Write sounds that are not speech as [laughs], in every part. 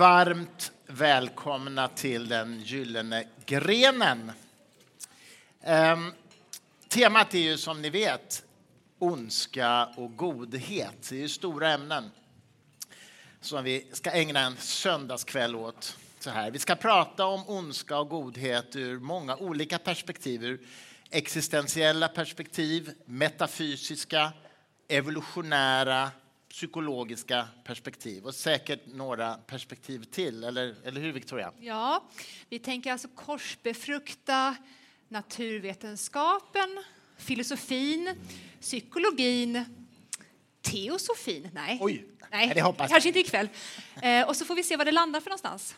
varmt välkomna till den gyllene grenen. Ehm, temat är ju som ni vet ondska och godhet. Det är ju stora ämnen som vi ska ägna en söndagskväll åt. Så här. Vi ska prata om ondska och godhet ur många olika perspektiv. Ur existentiella perspektiv, metafysiska, evolutionära, psykologiska perspektiv och säkert några perspektiv till. Eller, eller hur, Victoria? Ja, vi tänker alltså korsbefrukta naturvetenskapen, filosofin, psykologin, teosofin. Nej, Oj, Nej det hoppas jag. kanske inte ikväll. Eh, och så får vi se var det landar för någonstans.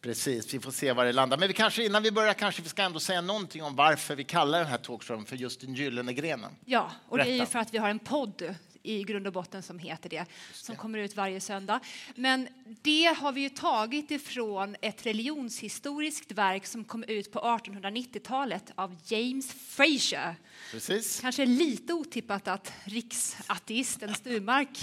Precis, vi får se var det landar. Men vi kanske, innan vi börjar kanske vi ska ändå säga någonting om varför vi kallar den här talkshowen för just den gyllene grenen. Ja, och det är ju Berätta. för att vi har en podd i grund och botten som heter det, som kommer ut varje söndag. Men det har vi ju tagit ifrån ett religionshistoriskt verk som kom ut på 1890-talet av James Fraser. Precis. Kanske lite otippat att riksateisten Sturmark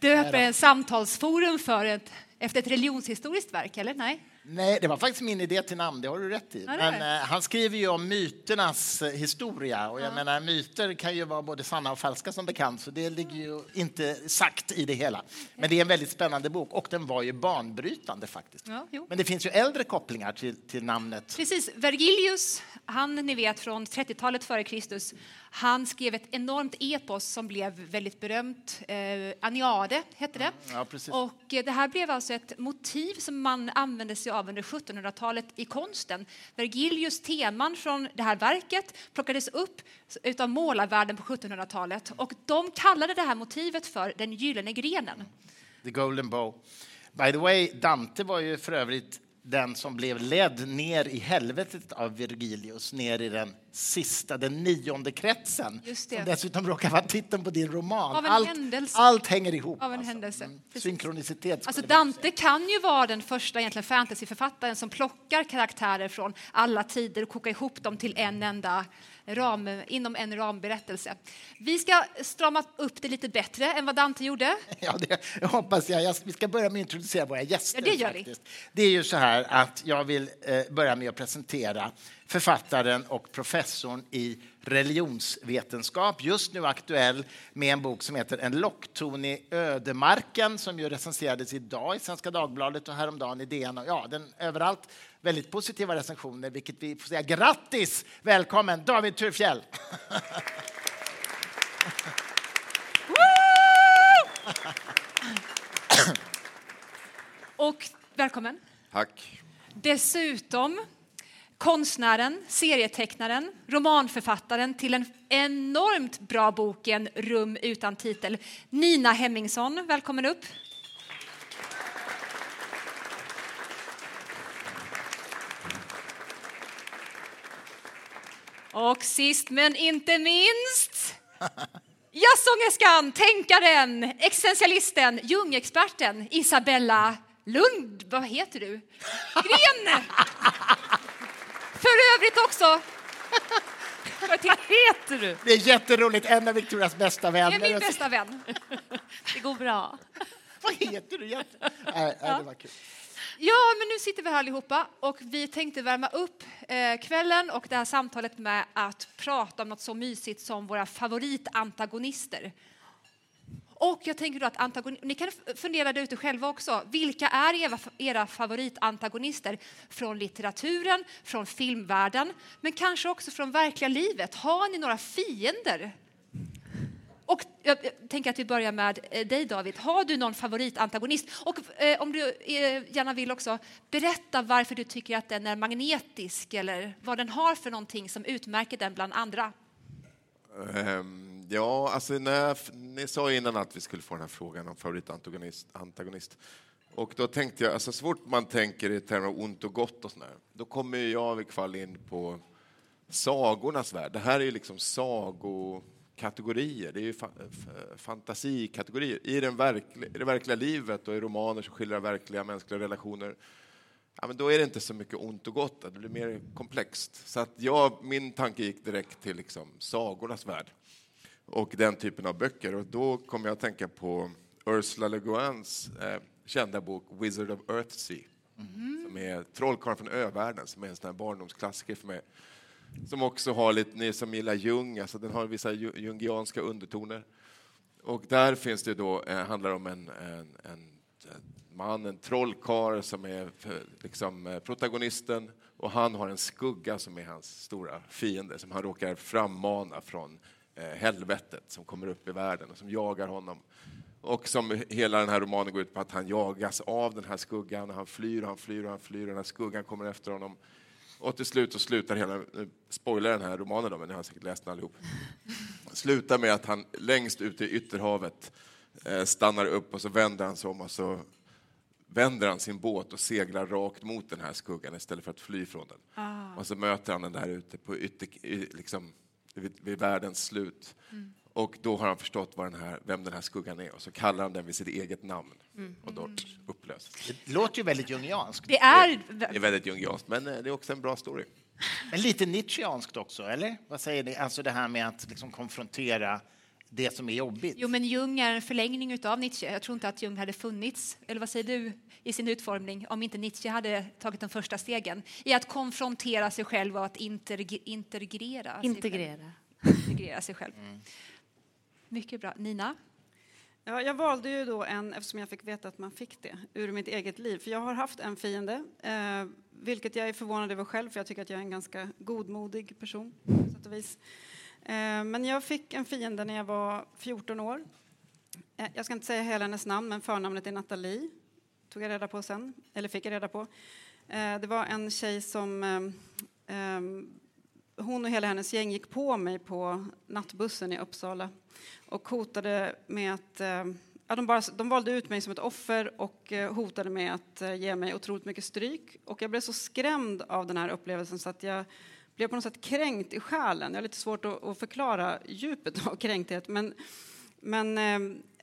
döper en samtalsforum för ett, efter ett religionshistoriskt verk, eller? Nej? Nej, det var faktiskt min idé till namn, det har du rätt i. Ja, Men eh, han skriver ju om myternas eh, historia och jag menar myter kan ju vara både sanna och falska som bekant så det ligger ju inte sagt i det hela. Men det är en väldigt spännande bok och den var ju banbrytande faktiskt. Ja. Men det finns ju äldre kopplingar till, till namnet. Precis. Vergilius, han ni vet från 30-talet före Kristus, han skrev ett enormt epos som blev väldigt berömt. Eh, Aniade hette det. Ja, precis. Och eh, det här blev alltså ett motiv som man använde sig av under 1700-talet i konsten. Vergilius teman från det här verket plockades upp utav målarvärlden på 1700-talet och de kallade det här motivet för den gyllene grenen. The Golden Bow. By the way, Dante var ju för övrigt den som blev ledd ner i helvetet av Virgilius, ner i den sista, den nionde kretsen. Just det. Som dessutom råkar vara titeln på din roman. Allt, händelse. allt hänger ihop. Av en alltså. händelse. Mm. Precis. Synkronicitet. Alltså Dante kan ju vara den första egentligen fantasyförfattaren som plockar karaktärer från alla tider och kokar ihop dem till en enda ram, inom en ramberättelse. Vi ska strama upp det lite bättre än vad Dante gjorde. [laughs] Ja, det hoppas jag. jag. Vi ska börja med att introducera våra gäster. Ja, det gör vi. faktiskt. Det är ju så här att jag vill eh, börja med att presentera författaren och professorn i religionsvetenskap, just nu aktuell med en bok som heter En lockton i ödemarken som ju recenserades idag i Svenska Dagbladet och häromdagen i DN. Och Ja, den överallt väldigt positiva recensioner, vilket vi får säga grattis! Välkommen David Turfjell! [laughs] Och välkommen. Tack. Dessutom konstnären, serietecknaren, romanförfattaren till den enormt bra boken Rum utan titel, Nina Hemmingsson. Välkommen upp. Och sist men inte minst [laughs] jazzsångerskan, tänkaren, existentialisten, Jungexperten Isabella Lund... Vad heter du? Gren! För övrigt också... [laughs] Vad heter du? Det är jätteroligt, en av Victorias bästa Det är vänner. min bästa vän. Det går bra. [laughs] Vad heter du? Jätte... Nej, nej, det var kul. Ja, men nu sitter vi här allihopa och vi tänkte värma upp eh, kvällen och det här samtalet med att prata om något så mysigt som våra favoritantagonister. Och jag tänker då att antagonister, ni kan fundera där ute själva också. Vilka är era, era favoritantagonister från litteraturen, från filmvärlden, men kanske också från verkliga livet? Har ni några fiender? Och jag jag tänker att vi börjar med eh, dig David. Har du någon favoritantagonist? Och eh, om du eh, gärna vill också berätta varför du tycker att den är magnetisk eller vad den har för någonting som utmärker den bland andra. Um, ja, alltså när jag, ni sa innan att vi skulle få den här frågan om favoritantagonist. Antagonist. Och då tänkte jag, alltså så fort man tänker i termer av ont och gott och sådär, då kommer ju jag i fall in på sagornas värld. Det här är ju liksom sagokategorier, det är ju fa fantasikategorier. I, den verkli I det verkliga livet och i romaner som skildrar verkliga mänskliga relationer Ja, men då är det inte så mycket ont och gott, det blir mer komplext. Så att jag, min tanke gick direkt till liksom sagornas värld och den typen av böcker. Och då kom jag att tänka på Ursula Le Guins eh, kända bok Wizard of Earthsea. Som är Trollkarlen från övärlden, som är en sån här barndomsklassiker för mig. Som också har lite, ni som gillar Jung, alltså den har vissa jungianska undertoner. Och där finns det då, eh, handlar om en, en, en, en man, en trollkarl som är liksom, eh, protagonisten och han har en skugga som är hans stora fiende som han råkar frammana från eh, helvetet som kommer upp i världen och som jagar honom. Och som hela den här romanen går ut på att han jagas av den här skuggan och han flyr och han flyr och han flyr och den här skuggan kommer efter honom. Och till slut så slutar hela, nu spoilar den här romanen då, men ni har säkert läst den allihop. Slutar med att han längst ute i ytterhavet eh, stannar upp och så vänder han sig om och så vänder han sin båt och seglar rakt mot den här skuggan istället för att fly från den. Och så möter han den där ute på ytter, liksom, vid, vid världens slut. Och då har han förstått vad den här, vem den här skuggan är och så kallar han den vid sitt eget namn. Och då upplöses. Det låter ju väldigt jungianskt. Det är... Det är väldigt jungianskt, men eh, det är också en bra story. Men lite Nietzscheanskt också, eller? Vad säger ni? Alltså det här med att liksom konfrontera det som är jobbigt. Jo, men Jung är en förlängning av Nietzsche. Jag tror inte att Jung hade funnits, eller vad säger du, i sin utformning om inte Nietzsche hade tagit de första stegen i att konfrontera sig själv och att interg- integrera, Sig Integrera. själv. integrera sig själv. Mycket bra. Nina? Ja, jag valde ju då en, eftersom jag fick veta att man fick det, ur mitt eget liv. För jag har haft en fiende, eh, vilket jag är förvånad över själv, för jag tycker att jag är en ganska godmodig person, på sätt och vis. Eh, men jag fick en fiende när jag var 14 år. Eh, jag ska inte säga hela hennes namn, men förnamnet är Nathalie, tog jag reda på sen, eller fick jag reda på. Eh, det var en tjej som eh, eh, hon och hela hennes gäng gick på mig på nattbussen i Uppsala och hotade med att... Eh, ja, de, bara, de valde ut mig som ett offer och eh, hotade med att eh, ge mig otroligt mycket stryk. Och jag blev så skrämd av den här upplevelsen så att jag blev på något sätt kränkt i själen. Jag har lite svårt att, att förklara djupet av [laughs] kränkthet. Men, men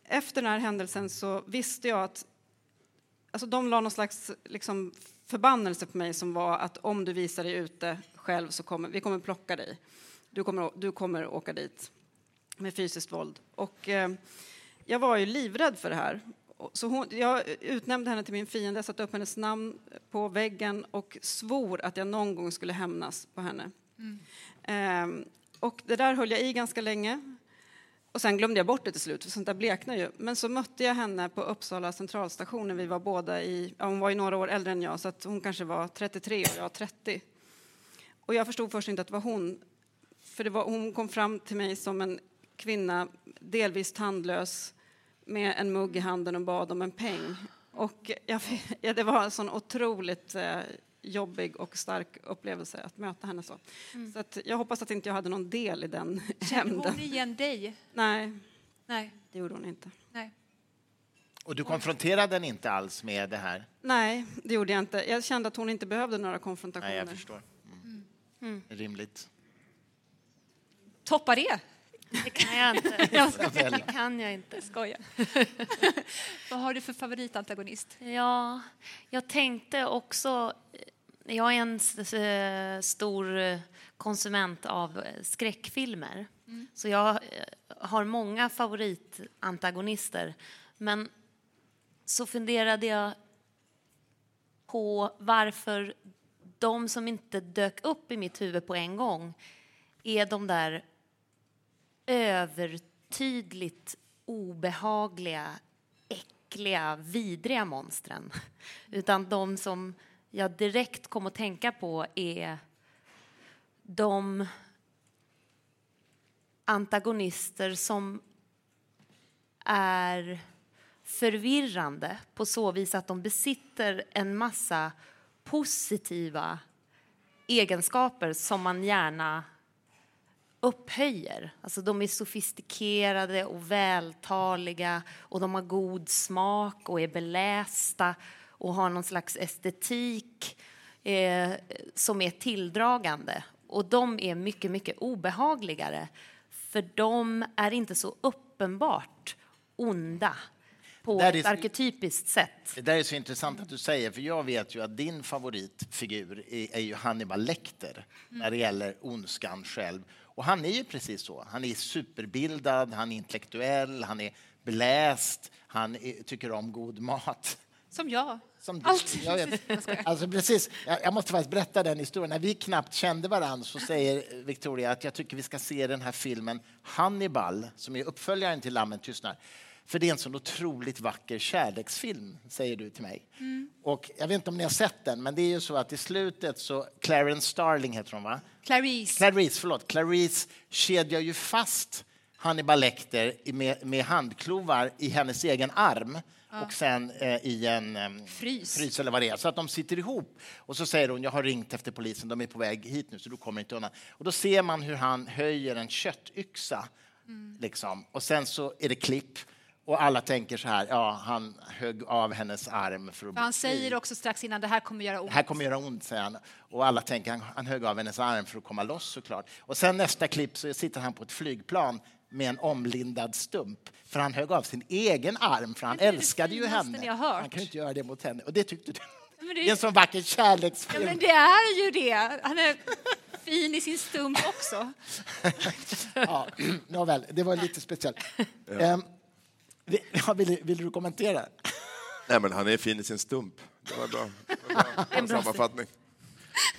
efter den här händelsen så visste jag att alltså de la någon slags liksom, förbannelse på mig som var att om du visar dig ute själv så kommer vi kommer plocka dig. Du kommer, du kommer åka dit med fysiskt våld. Och, eh, jag var ju livrädd för det här. Så hon, jag utnämnde henne till min fiende, satte upp hennes namn på väggen och svor att jag någon gång skulle hämnas på henne. Ehm, och det där höll jag i ganska länge. Och sen glömde jag bort det till slut, för sånt där bleknar ju. Men så mötte jag henne på Uppsala centralstation när vi var båda i, ja, hon var ju några år äldre än jag, så att hon kanske var 33 och jag 30. Och jag förstod först inte att det var hon, för det var, hon kom fram till mig som en kvinna, delvis tandlös, med en mugg i handen och bad om en peng. Och jag, ja, det var en sån otroligt eh, jobbig och stark upplevelse att möta henne så. Så att jag hoppas att inte jag hade någon del i den Kände hon igen dig? Nej, Nej. det gjorde hon inte. Nej. Och du konfronterade den inte alls med det här? Nej, det gjorde jag inte. Jag kände att hon inte behövde några konfrontationer. Nej, jag förstår. Mm. Rimligt. Toppa det! Det kan jag inte. [laughs] Det kan jag inte. Skoja. [laughs] Vad har du för favoritantagonist? Ja, jag tänkte också... Jag är en stor konsument av skräckfilmer. Så jag eh, har många favoritantagonister. Men så funderade jag på varför de som inte dök upp i mitt huvud på en gång är de där övertydligt obehagliga, äckliga, vidriga monstren. Utan de som jag direkt kom att tänka på är de antagonister som är förvirrande på så vis att de besitter en massa positiva egenskaper som man gärna upphöjer. Alltså de är sofistikerade och vältaliga och de har god smak och är belästa och har någon slags estetik eh, som är tilldragande. Och de är mycket, mycket obehagligare för de är inte så uppenbart onda på ett så- arketypiskt sätt. Det där är så intressant att du säger, för jag vet ju att din favoritfigur är, är ju Hannibal Lecter när det gäller ondskan själv. Och han är ju precis så. Han är superbildad, han är intellektuell, han är beläst, han är, tycker om god mat. Som jag. Som Allt. jag, vet. [laughs] Alltså, precis. Jag måste faktiskt berätta den historien. När vi knappt kände varandra så säger Victoria att jag tycker vi ska se den här filmen Hannibal, som är uppföljaren till Lammen tystnar. För det är en sån otroligt vacker kärleksfilm, säger du till mig. Och jag vet inte om ni har sett den, men det är ju så att i slutet så, Clarence Starling heter hon va? Clarice. Clarice, förlåt. Clarice kedjar ju fast Hannibal Lecter i- med, med handklovar i hennes egen arm och sen eh, i en em, Frys. frys eller vad det är, så att de sitter ihop. Och så säger hon, jag har ringt efter polisen, de är på väg hit nu så du kommer inte undan. Och då ser man hur han höjer en köttyxa, liksom. och sen så är det klipp. Och alla tänker så här, ja, han högg av hennes arm för att För han bli säger också strax innan det här kommer göra ont. det här kommer göra ont, säger han. Och alla tänker han, han högg av hennes arm för att komma loss såklart. Och sen nästa klipp så sitter han på ett flygplan med en omlindad stump. För han högg av sin egen arm, för han det är det älskade ju henne. Han kan ju inte göra det mot henne. Och det tyckte du. Men Det är en sån vacker ja, kärleksfilm. men det är ju det. Han är fin i sin stump också. [laughs] Ja, [clears throat] nåväl, det var lite speciellt. Ehm, ja, [laughs] vill, vill du kommentera? [laughs] Nej, men han är fin i sin stump. Det var bra. Det var bra. [laughs] sammanfattning.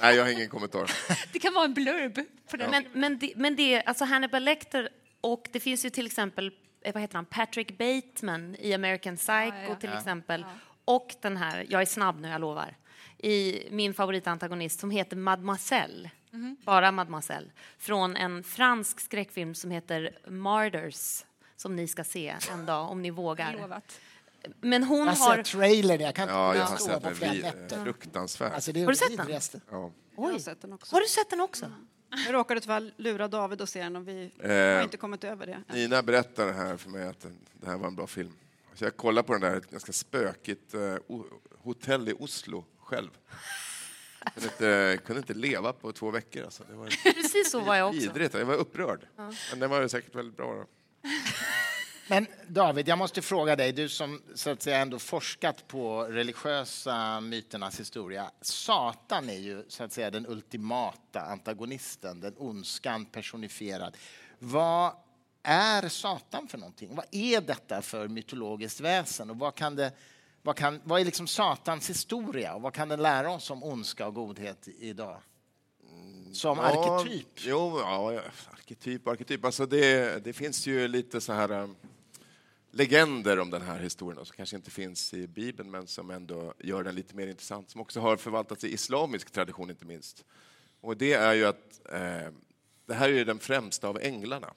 Nej, jag har ingen kommentar. Det kan vara en blurb på den. Men, men, det, men det, alltså Hannibal Lecter och det finns ju till exempel eh, vad heter han, Patrick Bateman i American Psycho Ja, ja. till exempel. Och den här, jag är snabb nu, jag lovar, i min favoritantagonist som heter Mademoiselle. Mhm. Bara Mademoiselle. Från en fransk skräckfilm som heter Martyrs som ni ska se en dag om ni vågar. Lovat. Men hon Jag har har... sett trailern, jag kan inte Ja, sett på den. flera nätter. fruktansvärt. Alltså, det är Har du sett den? vidrigaste. Ja. Jag har Oj. sett den också. Har du sett den också? Jag råkade tyvärr lura David att se den och vi Eh, har inte kommit över det. Nina berättade här för mig att det här var en bra film. Så jag kollade på den där, ett ganska spökigt o- hotell i Oslo själv. Jag kunde inte, kunde inte leva på två veckor. Alltså. Det var Precis så var jag också. vidrigt. Jag var upprörd. Men den var ju säkert väldigt bra. Då. Men David, jag måste fråga dig, du som så att säga ändå forskat på religiösa myternas historia. Satan är ju så att säga den ultimata antagonisten, den ondskan personifierad. Vad är Satan för någonting? Vad är detta för mytologiskt väsen? Och vad, kan det, vad, kan, vad är liksom Satans historia? Och vad kan den lära oss om ondska och godhet idag? Som arketyp? Jo, ja, ja, arketyp, arketyp. Alltså det, det finns ju lite så här um, legender om den här historien som kanske inte finns i Bibeln men som ändå gör den lite mer intressant. Som också har förvaltats i islamisk tradition inte minst. Och det är ju att eh, det här är ju den främsta av änglarna.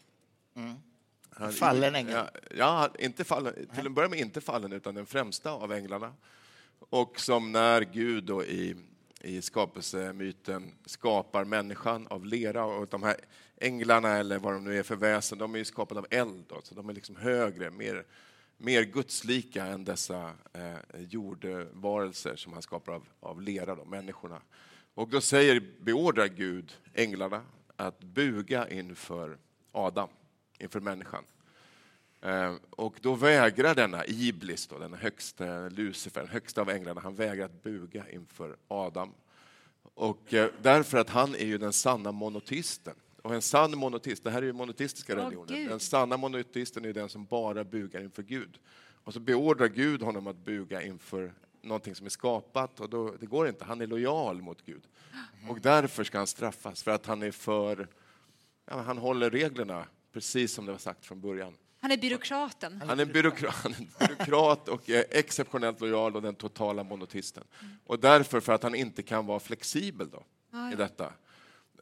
Han- Fallen ängel. Ja, ja, inte fallen, till en början med inte fallen utan den främsta av änglarna. Och som när Gud då i, i skapelsemyten skapar människan av lera och de här änglarna eller vad de nu är för väsen, de är ju skapade av eld. Då, så de är liksom högre, mer, mer gudslika än dessa eh, jordvarelser som han skapar av, av lera, då, människorna. Och då säger, beordrar Gud änglarna att buga inför Adam, inför människan. Eh, Och då vägrar denna Iblis, då, den högsta Lucifer, den högsta av änglarna, han vägrar att buga inför Adam. Och eh, därför att han är ju den sanna monoteisten. Och en sann monoteist, det här är ju monoteistiska religioner, Gud. den sanna monoteisten är den som bara bugar inför Gud. Och så beordrar Gud honom att buga inför någonting som är skapat och då, det går inte, han är lojal mot Gud. Och därför ska han straffas, för att han är för, ja, han håller reglerna precis som det var sagt från början. Han är byråkraten. Han är byråkrat, byråkrat och är exceptionellt lojal och den totala monoteisten. Och därför, för att han inte kan vara flexibel då, i detta,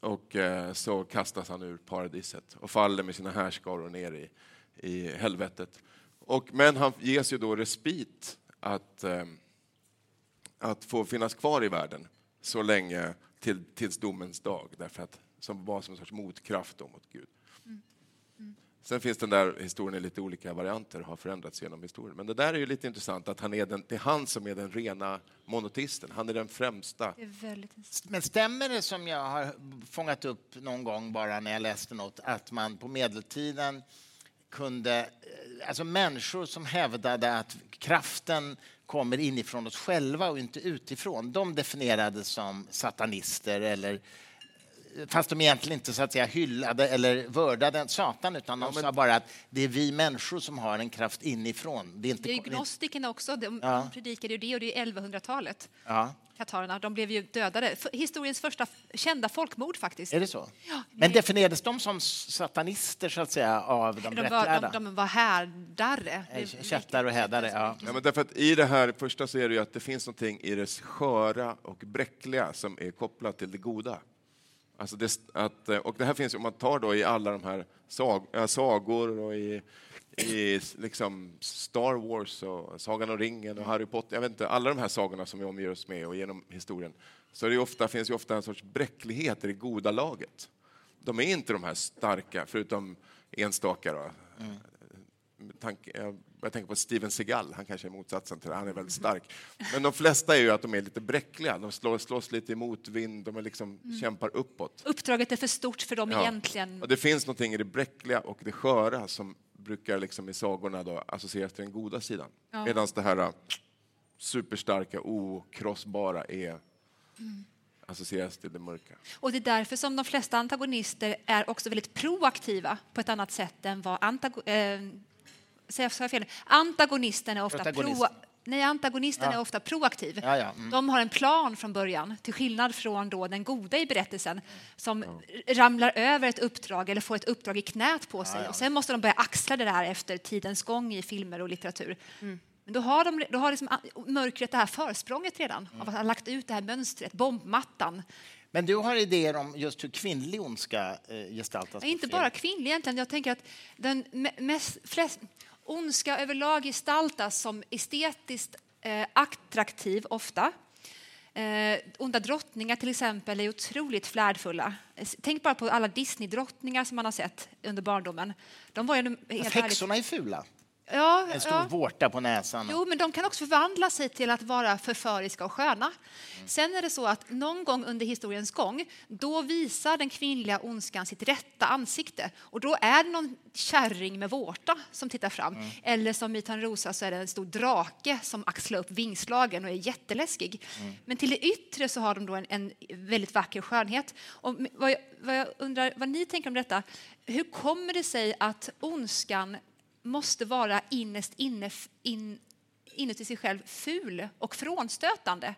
och eh, så kastas han ur paradiset och faller med sina härskaror ner i, i helvetet. Och, men han ges ju då respit att, eh, att få finnas kvar i världen så länge till, tills domens dag, därför att som var som en sorts motkraft mot Gud. Sen finns den där historien i lite olika varianter och har förändrats genom historien. Men det där är ju lite intressant att han är den, det är han som är den rena monoteisten. Han är den främsta. Det är. Men stämmer det som jag har fångat upp någon gång bara när jag läste något att man på medeltiden kunde, eh, alltså människor som hävdade att kraften kommer inifrån oss själva och inte utifrån, de definierades som satanister eller fast de egentligen inte så att säga hyllade eller vördade Satan utan de sa bara att det är vi människor som har en kraft inifrån. Det är inte, Det är ju gnostikerna också, de, Ja. de predikade ju det och det är 1100-talet. ja, Katarerna, de blev ju dödade. Historiens första kända folkmord faktiskt. är det så? Ja, Men definierades de som satanister så att säga av de, de, var, rättlärda? de, de var härdare. Eh, Kättar och hädare, ja. Ja, men därför att I det här första så är det ju att det finns någonting i det sköra och bräckliga som är kopplat till det goda. Alltså det, att, eh, och det här finns ju, om man tar då i alla de här sag, äh, sagor och i, i liksom Star Wars och Sagan om ringen och Harry Potter, jag vet inte, alla de här sagorna som vi omger oss med och genom historien, så det ofta, finns ju ofta en sorts bräcklighet i det goda laget. De är inte de här starka, förutom enstaka då, tanke, jag jag tänker på Steven Seagal, han kanske är motsatsen till det, han är väldigt stark. Men de flesta är ju att de är lite bräckliga, de slår, slåss lite i motvind, de är liksom, kämpar uppåt. Uppdraget är för stort för dem Ja. egentligen. Och det finns någonting i det bräckliga och det sköra som brukar liksom i sagorna då associeras till den goda sidan. Ja. Medan det här äh, superstarka, okrossbara är associeras till det mörka. Och det är därför som de flesta antagonister är också väldigt proaktiva på ett annat sätt än vad antago eh, jag fel? Antagonisten är ofta, pro, nej, antagonisten Ja. är ofta proaktiv. Ja, ja, mm. De har en plan från början, till skillnad från då den goda i berättelsen som ramlar över ett uppdrag eller får ett uppdrag i knät på sig. Och sen måste de börja axla det där efter tidens gång i filmer och litteratur. Men då har, de, då har liksom mörkret det här försprånget redan av att ha lagt ut det här mönstret, bombmattan. Men du har idéer om just hur kvinnlig ondska eh, gestaltas? Inte bara kvinnlig egentligen. Jag tänker att den me- mest, flest, ondska överlag gestaltas som estetiskt eh, attraktiv ofta. Eh, onda drottningar till exempel är otroligt flärdfulla. Tänk bara på alla Disney-drottningar som man har sett under barndomen. De var ju helt Fast ärligt... häxorna är fula. Ja, En stor ja. vårta på näsan. Jo, men de kan också förvandla sig till att vara förföriska och sköna. Sen är det så att någon gång under historiens gång, då visar den kvinnliga ondskan sitt rätta ansikte. Och då är det någon kärring med vårta som tittar fram. Eller som i Törnrosa så är det en stor drake som axlar upp vingslagen och är jätteläskig. Men till det yttre så har de då en, en väldigt vacker skönhet. Och vad jag, vad jag undrar vad ni tänker om detta. Hur kommer det sig att ondskan måste vara innerst inne, in, inuti sig själv ful och frånstötande.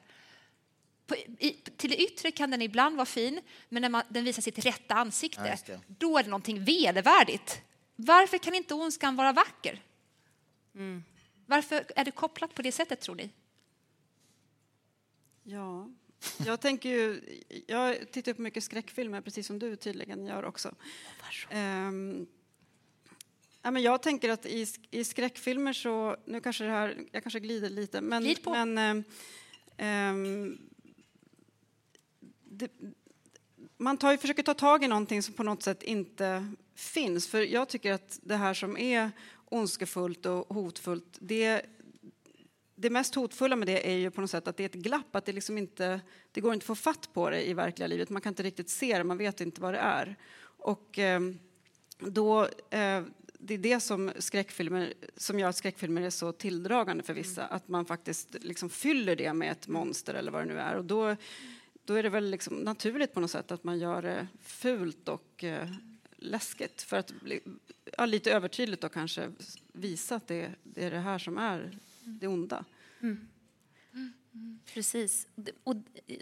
På, i, till det yttre kan den ibland vara fin, men när man, den visar sitt rätta Ja, ansikte, det. då är det någonting vedervärdigt. Varför kan inte ondskan vara vacker? Varför är det kopplat på det sättet, tror ni? Ja, jag tänker ju... Jag tittar på mycket skräckfilmer, precis som du tydligen gör också. Ehm, ja, men jag tänker att i, i skräckfilmer så... Nu kanske det här... Jag kanske glider lite, men... Glid på. men ehm, det, man tar, ju- försöker ta tag i någonting som på något sätt inte finns. För jag tycker att det här som är ondskefullt och hotfullt, det det mest hotfulla med det är ju på något sätt att det är ett glapp, att det liksom inte, det går inte att få fatt på det i verkliga livet. Man kan inte riktigt se det, man vet inte vad det är. Och eh, då, eh, det är det som skräckfilmer, som gör att skräckfilmer är så tilldragande för vissa, att man faktiskt liksom fyller det med ett monster eller vad det nu är. Och då, då är det väl liksom naturligt på något sätt att man gör det fult och eh, läskigt för att bli, ja, lite övertydligt då kanske visa att det, det är det här som är det onda. Precis. Det- Och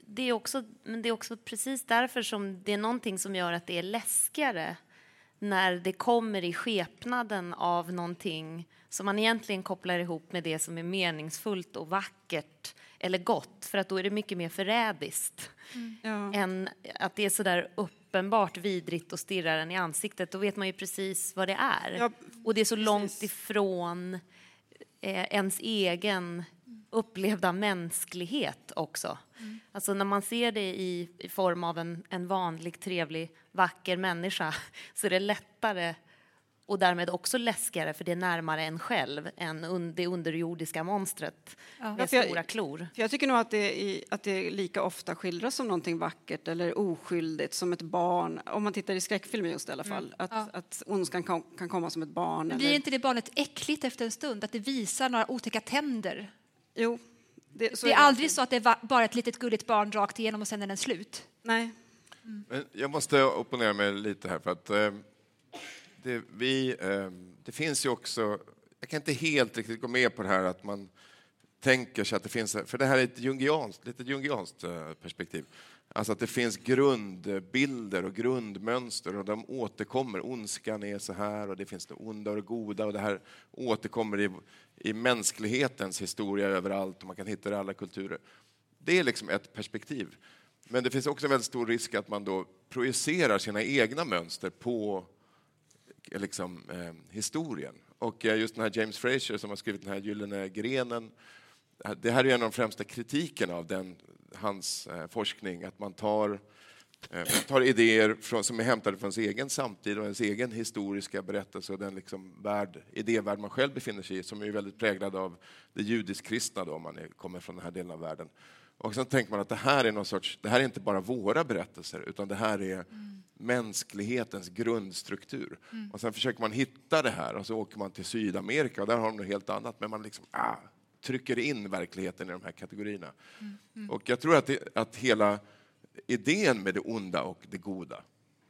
det är, också, men det är också precis därför som det är någonting som gör att det är läskigare när det kommer i skepnaden av någonting som man egentligen kopplar ihop med det som är meningsfullt och vackert eller gott, för att då är det mycket mer förrädiskt Ja. än att det är så där uppenbart vidrigt och stirrar en i ansiktet. Då vet man ju precis vad det är. Ja, och det är så långt precis. ifrån eh, ens egen upplevda mänsklighet också. Alltså när man ser det i, i form av en, en vanlig, trevlig, vacker människa så är det lättare och därmed också läskigare för det är närmare en själv än un, det underjordiska monstret med Ja, för jag- stora klor. Jag tycker nog att det, i, att det lika ofta skildras som någonting vackert eller oskyldigt, som ett barn. Om man tittar i skräckfilmer just i alla fall. Att, Ja. att ondskan kan, kan komma som ett barn. Men blir eller, inte det barnet äckligt efter en stund? Att det visar några otäcka tänder? Jo, det, så det är det aldrig alltid. så att det är bara ett litet gulligt barn rakt igenom och sen är den slut. Nej. Men jag måste opponera mig lite här för att eh, det, vi, eh, det finns ju också, jag kan inte helt riktigt gå med på det här att man tänker sig att det finns, för det här är ett jungianskt, lite jungianskt eh, perspektiv. Alltså att det finns grundbilder och grundmönster och de återkommer. Ondskan är så här och det finns det onda och det goda och det här återkommer i, i mänsklighetens historia överallt och man kan hitta det i alla kulturer. Det är liksom ett perspektiv. Men det finns också en väldigt stor risk att man då projicerar sina egna mönster på liksom, eh, historien. Och eh, just den här James Fraser som har skrivit den här Gyllene grenen, det här är en av de främsta kritikerna av den, hans eh, forskning, att man tar, eh, tar idéer från, som är hämtade från sin egen samtid och ens egen historiska berättelse och den liksom värld, idévärld man själv befinner sig i, som är väldigt präglad av det judisk-kristna om man är, kommer från den här delen av världen. Och sen tänker man att det här är någon sorts, det här är inte bara våra berättelser, utan det här är mm. mänsklighetens grundstruktur. Mm. Och sen försöker man hitta det här och så åker man till Sydamerika och där har de något helt annat, men man liksom ah, trycker in verkligheten i de här kategorierna. Mm. mm. Och jag tror att, det, att hela idén med det onda och det goda,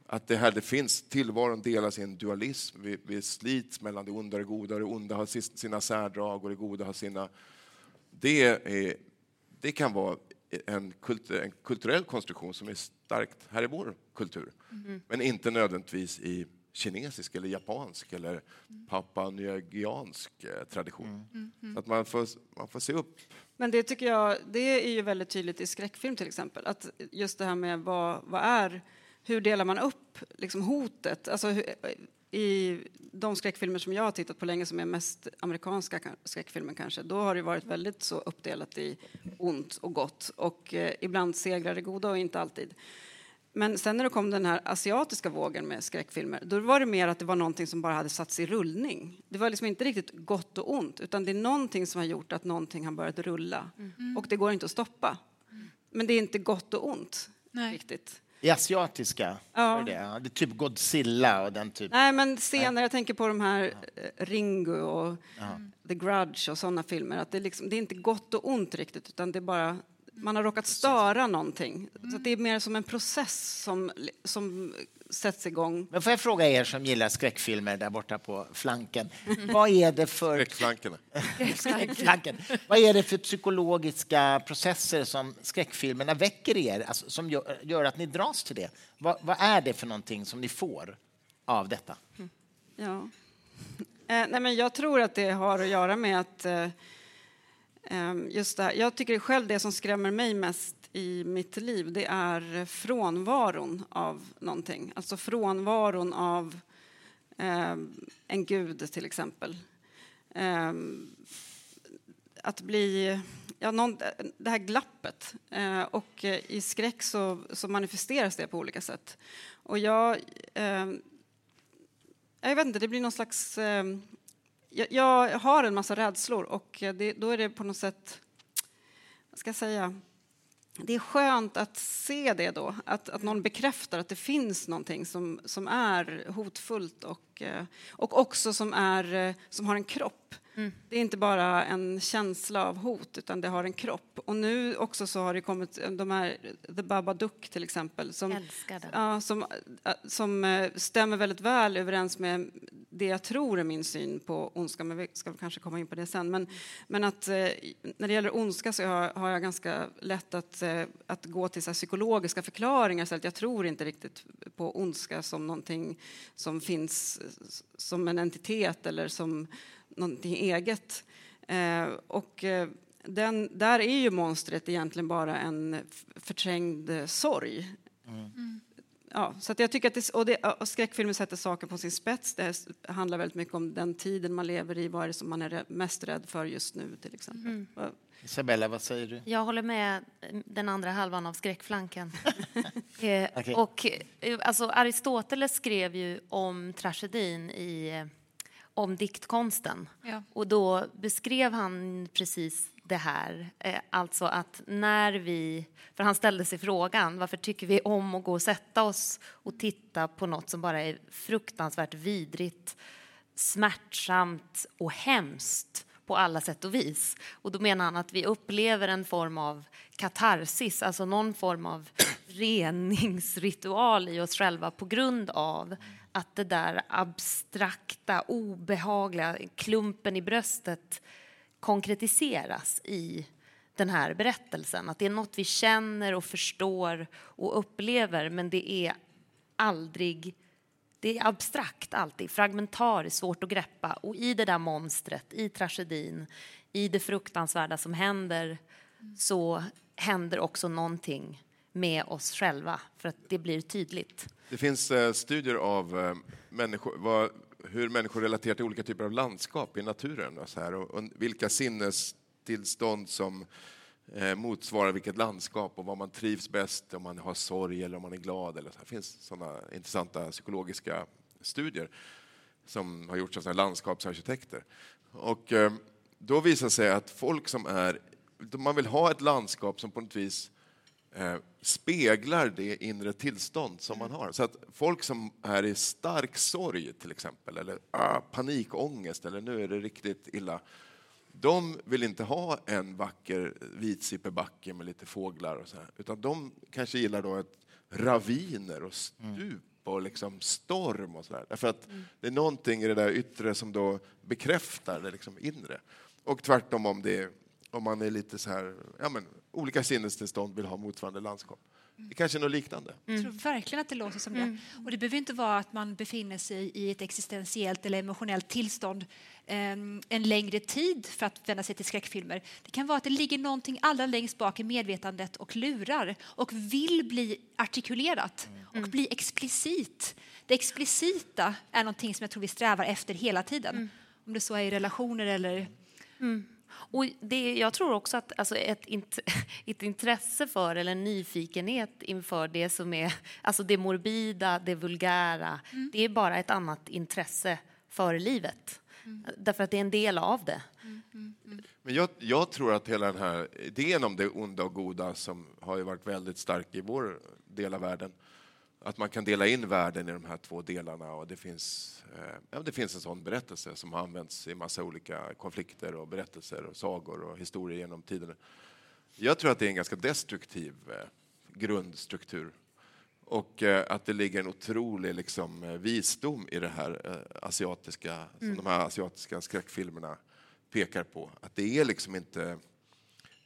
att det här det finns, tillvaron delas i en dualism, vi, vi slits mellan det onda och det goda, och det onda har sina särdrag och det goda har sina... Det är det kan vara en, kultur, en, kulturell konstruktion som är starkt här i vår kultur, mm. men inte nödvändigtvis i kinesisk eller japansk eller papuanyagiansk eh, tradition. Mm. Mm. att man får, man får se upp. Men det tycker jag, det är ju väldigt tydligt i skräckfilm till exempel, att just det här med vad, vad är, hur delar man upp liksom hotet? Alltså, i de skräckfilmer som jag har tittat på länge, som är mest amerikanska skräckfilmer kanske, då har det varit väldigt så uppdelat i ont och gott och eh, ibland segrar det goda och inte alltid. Men sen när det kom den här asiatiska vågen med skräckfilmer, då var det mer att det var någonting som bara hade satts i rullning. Det var liksom inte riktigt gott och ont, utan det är någonting som har gjort att någonting har börjat rulla. Mm. Och det går inte att stoppa. Men det är inte gott och ont Nej. riktigt. I asiatiska? Ja. Det, det är typ Godzilla och den typen? Nej, men senare, jag tänker på de här. Eh, Ringu och ja. The Grudge och sådana filmer. Att det, liksom, det är inte gott och ont riktigt, utan det är bara man har råkat störa någonting. Så det är mer som en process som, som sätts igång. Men får jag fråga er som gillar skräckfilmer där borta på flanken. Vad är det för... Skräckflankerna. Skräckflanken. Vad är det för psykologiska processer som skräckfilmerna väcker i er, alltså, som gör, gör, att ni dras till det? Vad, vad, är det för någonting som ni får av detta? Ja. Eh, nej, men jag tror att det har att göra med att eh, Ehm, just det här. Jag tycker själv det som skrämmer mig mest i mitt liv det är frånvaron av någonting. Alltså frånvaron av eh, en gud, till exempel. Eh, att bli... Ja, någon, det här glappet. Eh, och i skräck så, så, manifesteras det på olika sätt. Och jag... Ehm, jag vet inte, det blir någon slags ehm, jag, jag, har en massa rädslor och eh, det, då är det på något sätt, vad ska jag säga, det är skönt att se det då, att, att någon bekräftar att det finns någonting som, som är hotfullt och, och också som, är, som har en kropp. Mm. Det är inte bara en känsla av hot, utan det har en kropp. Och nu också så har det kommit de här, The Babadook till exempel, som, ja, som, som stämmer väldigt väl överens med det jag tror är min syn på ondska, men vi ska kanske komma in på det sen. Men, men att när det gäller ondska så har, har jag ganska lätt att, att gå till så psykologiska förklaringar, så att jag tror inte riktigt på ondska som någonting som finns som en entitet eller som någonting eget. Eh, och eh, den, där är ju monstret egentligen bara en förträngd sorg. Mm. Ja, så jag tycker att det, och, det, och skräckfilmer sätter saker på sin spets. Det handlar väldigt mycket om den tiden man lever i. Vad är det som man är mest rädd för just nu till exempel? Mm. Isabella, vad säger du? Jag håller med den andra halvan av skräckflanken. [laughs] eh, okay. och, eh, alltså, Aristoteles skrev ju om tragedin i om diktkonsten. Ja. Och då beskrev han precis det här, eh, alltså att när vi... För han ställde sig frågan varför tycker vi om att gå och sätta oss och titta på något som bara är fruktansvärt vidrigt, smärtsamt och hemskt på alla sätt och vis. Och då menar han att vi upplever en form av katarsis, alltså någon form av [clears throat] reningsritual i oss själva på grund av att det där abstrakta, obehagliga, klumpen i bröstet konkretiseras i den här berättelsen. Att det är något vi känner och förstår och upplever men det är aldrig det är abstrakt alltid, fragmentariskt, svårt att greppa. Och i det där monstret, i tragedin, i det fruktansvärda som händer så händer också någonting med oss själva, för att det blir tydligt. Det finns eh, studier av eh, människor, vad, hur människor relaterar till olika typer av landskap i naturen och, så här, och, och vilka sinnestillstånd som eh, Eh, motsvarar vilket landskap och vad man trivs bäst om man har sorg eller om man är glad. Eller så. Det finns sådana intressanta psykologiska studier som har gjorts av landskapsarkitekter. Och, eh, då visar det sig att folk som är... Man vill ha ett landskap som på något vis eh, speglar det inre tillstånd som man har. Så att folk som är i stark sorg till exempel, eller ah, panikångest, eller nu är det riktigt illa, de vill inte ha en vacker vitsippebacke med lite fåglar och så här, utan de kanske gillar då ett raviner och stup och liksom storm och sådär. Därför att det är någonting i det där yttre som då bekräftar det liksom inre. Och tvärtom om, det, om man är lite så här, ja men olika sinnestillstånd vill ha motsvarande landskap. Det kanske är något liknande. Jag tror verkligen att det låter som det. Och det behöver inte vara att man befinner sig i ett existentiellt eller emotionellt tillstånd eh, en längre tid för att vända sig till skräckfilmer. Det kan vara att det ligger någonting allra längst bak i medvetandet och lurar och vill bli artikulerat och bli explicit. Det explicita är någonting som jag tror vi strävar efter hela tiden. Om det så är i relationer eller Och det, jag tror också att alltså ett, int, [laughs] ett intresse för eller en nyfikenhet inför det som är alltså det morbida, det vulgära, det är bara ett annat intresse för livet. Därför att det är en del av det. Men jag, jag tror att hela den här idén om det onda och goda som har ju varit väldigt stark i vår del av världen, att man kan dela in världen i de här två delarna och det finns, eh, ja, det finns en sån berättelse som har använts i massa olika konflikter och berättelser och sagor och historier genom tiderna. Jag tror att det är en ganska destruktiv eh, grundstruktur och eh, att det ligger en otrolig liksom, visdom i det här asiatiska, som de här asiatiska skräckfilmerna pekar på. Att det är liksom inte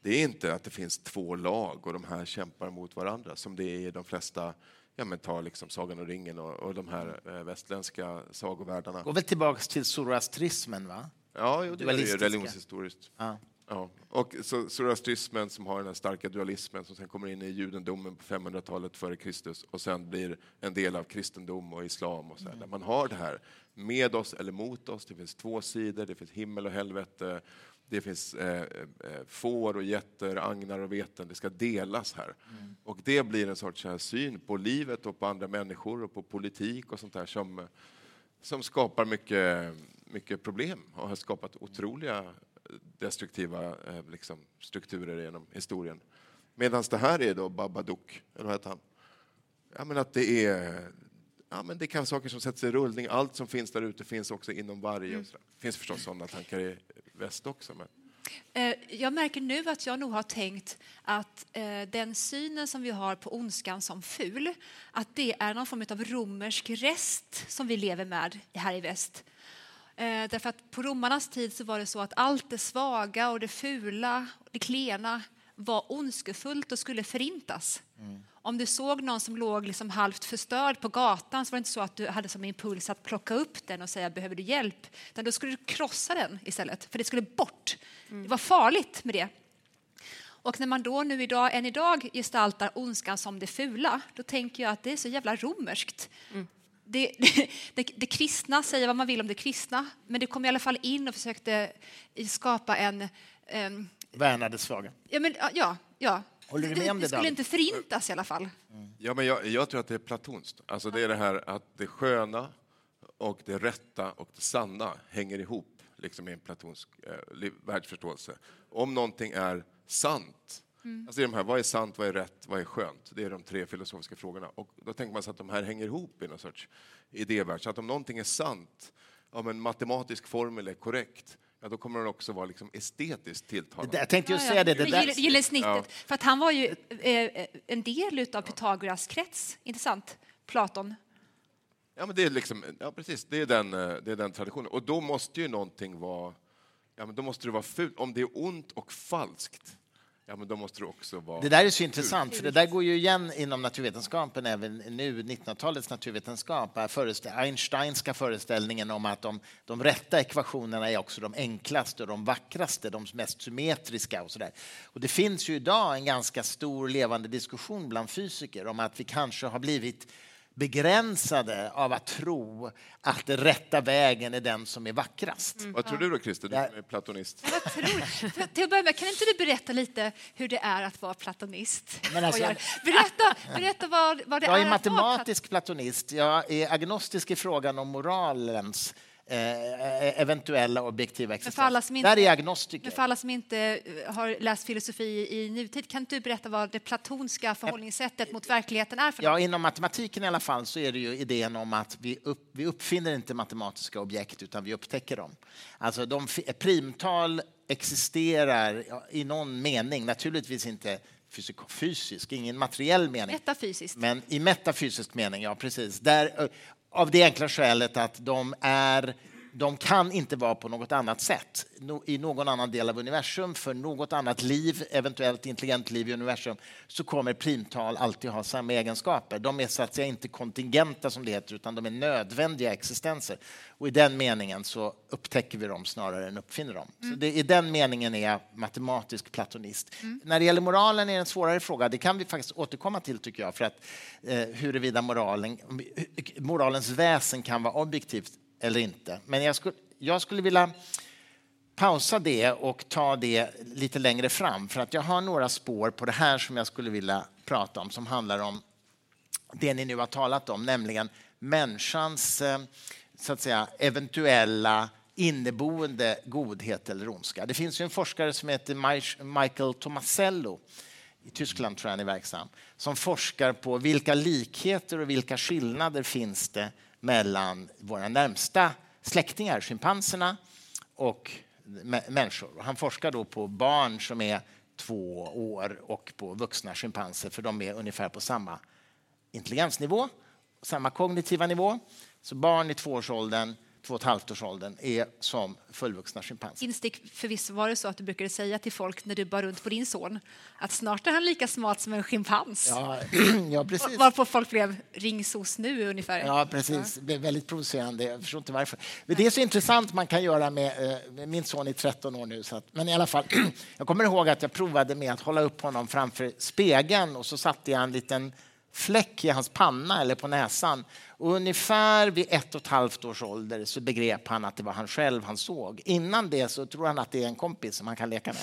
det är inte att det finns två lag och de här kämpar mot varandra som det är i de flesta, ja men ta liksom Sagan och ringen och, och de här eh, västländska sagovärldarna. Går väl tillbaka till zoroastrismen, va? Ja, jo, det är ju religionshistoriskt. Ja. Ja. Och så zoroastrismen som har den här starka dualismen som sen kommer in i judendomen på 500-talet före Kristus och sen blir en del av kristendom och islam och så här, där man har det här med oss eller mot oss. Det finns två sidor, det finns himmel och helvete. Det finns eh, eh, får och getter, agnar och veten. Det ska delas här. Och det blir en sorts här, syn på livet och på andra människor och på politik och sånt där som, som skapar mycket, mycket problem och har skapat otroliga destruktiva eh, liksom, strukturer genom historien. Medan det här är då Babadook, eller vad heter han? Ja, men att det är Ja, men det kan saker som sätts i rullning. Allt som finns där ute finns också inom varje. Där. Det finns förstås sådana tankar i väst också. Men... Eh, Jag märker nu att jag nog har tänkt att eh, den synen som vi har på ondskan som ful, att det är någon form av romersk rest som vi lever med här i väst. Eh, Därför att på romarnas tid så var det så att allt det svaga och det fula, och det klena var ondskefullt och skulle förintas. Om du såg någon som låg liksom halvt förstörd på gatan så var det inte så att du hade som impuls att plocka upp den och säga behöver du hjälp? Utan då skulle du krossa den istället, för det skulle bort. Det var farligt med det. Och när man då nu idag, än idag gestaltar ondskan som det fula, då tänker jag att det är så jävla romerskt. Det, [laughs] det, det kristna säger vad man vill om det kristna, men det kom i alla fall in och försökte skapa en... en Värna det svaga. ja, men, ja, ja. Håller du med om det, det skulle inte förintas i alla fall. Ja, men jag, jag tror att det är platonskt. Alltså det är det här att det sköna och det rätta och det sanna hänger ihop liksom i en platonsk eh, världsförståelse. Om någonting är sant, alltså det är de här, vad är sant, vad är rätt, vad är skönt? Det är de tre filosofiska frågorna. Och då tänker man sig att de här hänger ihop i någon sorts idévärld. Så att om någonting är sant, om en matematisk formel är korrekt, ja, då kommer den också vara liksom estetiskt tilltalande. Jag tänkte ju säga det. det där- Gyll- Gyllene snittet. Ja. För att han var ju eh, en del av Pythagoras krets, inte sant? Platon. Ja, men det är liksom, ja, precis. Det är, den, eh, det är den traditionen. Och då måste ju någonting vara... Ja, men då måste det vara fult. Om det är ont och falskt, ja, men då måste det också vara... Det där är så intressant, för det där går ju igen inom naturvetenskapen även nu, 1900-talets naturvetenskap. föreställ- Einsteinska föreställningen om att de, de rätta ekvationerna är också de enklaste och de vackraste, de mest symmetriska och sådär. Och det finns ju idag en ganska stor levande diskussion bland fysiker om att vi kanske har blivit begränsade av att tro att den rätta vägen är den som är vackrast. Vad tror du då, Christer? Du är platonist. Vad tror Till att börja med, kan inte du berätta lite hur det är att vara platonist? Men alltså- berätta berätta vad, vad det Jag är är att vara plat- matematisk platonist. Jag är agnostisk i frågan om moralens eh, eventuella objektiva existens. inte- Där är agnostiker. Men för alla som inte eh, har läst filosofi i nutid, kan du berätta vad det platonska förhållningssättet mot verkligheten är för Ja, något? inom matematiken i alla fall så är det ju idén om att vi, upp, vi uppfinner inte matematiska objekt utan vi upptäcker dem. Alltså de, primtal existerar i någon mening, naturligtvis inte fysisk, ingen materiell mening. Metafysiskt. Men i metafysisk mening, ja precis. Där, av det enkla skälet att de är de kan inte vara på något annat sätt i någon annan del av universum. För något annat liv, eventuellt intelligent liv i universum, så kommer primtal alltid ha samma egenskaper. De är så att säga inte kontingenta som det heter, utan de är nödvändiga existenser. Och i den meningen så upptäcker vi dem snarare än uppfinner dem. Så det, I den meningen är jag matematisk platonist. När det gäller moralen är det en svårare fråga. Det kan vi faktiskt återkomma till tycker jag. För att eh, huruvida moralen, moralens väsen kan vara objektivt eller inte. Men jag skulle, jag skulle vilja pausa det och ta det lite längre fram. För att jag har några spår på det här som jag skulle vilja prata om som handlar om det ni nu har talat om, nämligen människans eh, så att säga, eventuella inneboende godhet eller ondska. Det finns ju en forskare som heter Michael Tomasello i Tyskland tror jag han är verksam, som forskar på vilka likheter och vilka skillnader finns det mellan våra närmsta släktingar, schimpanserna och människor. Han forskar då på barn som är två år och på vuxna schimpanser, för de är ungefär på samma intelligensnivå, samma kognitiva nivå. Så barn i tvåårsåldern, två och ett halvt årsåldern är som fullvuxna schimpanser. Instick, förvisso var det så att du brukade säga till folk när du bar runt på din son att snart är han lika smart som en schimpans. Ja, [clears throat] ja precis. Varpå folk blev ringsos nu ungefär. Ja, precis. Det är väldigt provocerande. Jag förstår inte varför. Men det är så intressant man kan göra med, eh, med min son är 13 år nu. Så att, men i alla fall, [clears throat] jag kommer ihåg att jag provade med att hålla upp honom framför spegeln och så satte jag en liten fläck i hans panna eller på näsan. Och ungefär vid ett och ett halvt års ålder så begrep han att det var han själv han såg. Innan det så tror han att det är en kompis som han kan leka med.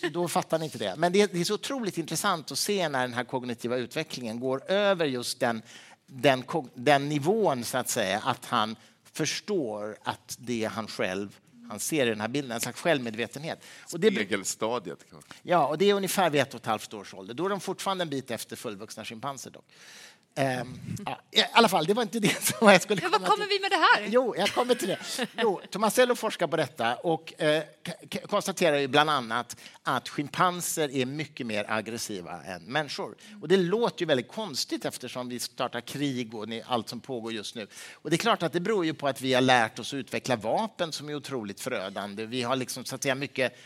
Så då fattar han inte det. Men det är, det är så otroligt intressant att se när den här kognitiva utvecklingen går över just den den, den nivån, så att säga, att han förstår att det är han själv han ser i den här bilden, en slags självmedvetenhet. Och det, ja, och det är ungefär vid ett och ett halvt års ålder. Då är de fortfarande en bit efter fullvuxna schimpanser dock. Ehm, ja, I alla fall, det var inte det [laughs] som jag skulle Men vad kommer till. vi med det här? Jo, jag kommer till det. Jo, Tomasello forskar på detta och eh, konstaterar ju bland annat att schimpanser är mycket mer aggressiva än människor. Och det låter ju väldigt konstigt eftersom vi startar krig och allt som pågår just nu. Och det är klart att det beror ju på att vi har lärt oss att utveckla vapen som är otroligt förödande. Vi har liksom så att säga mycket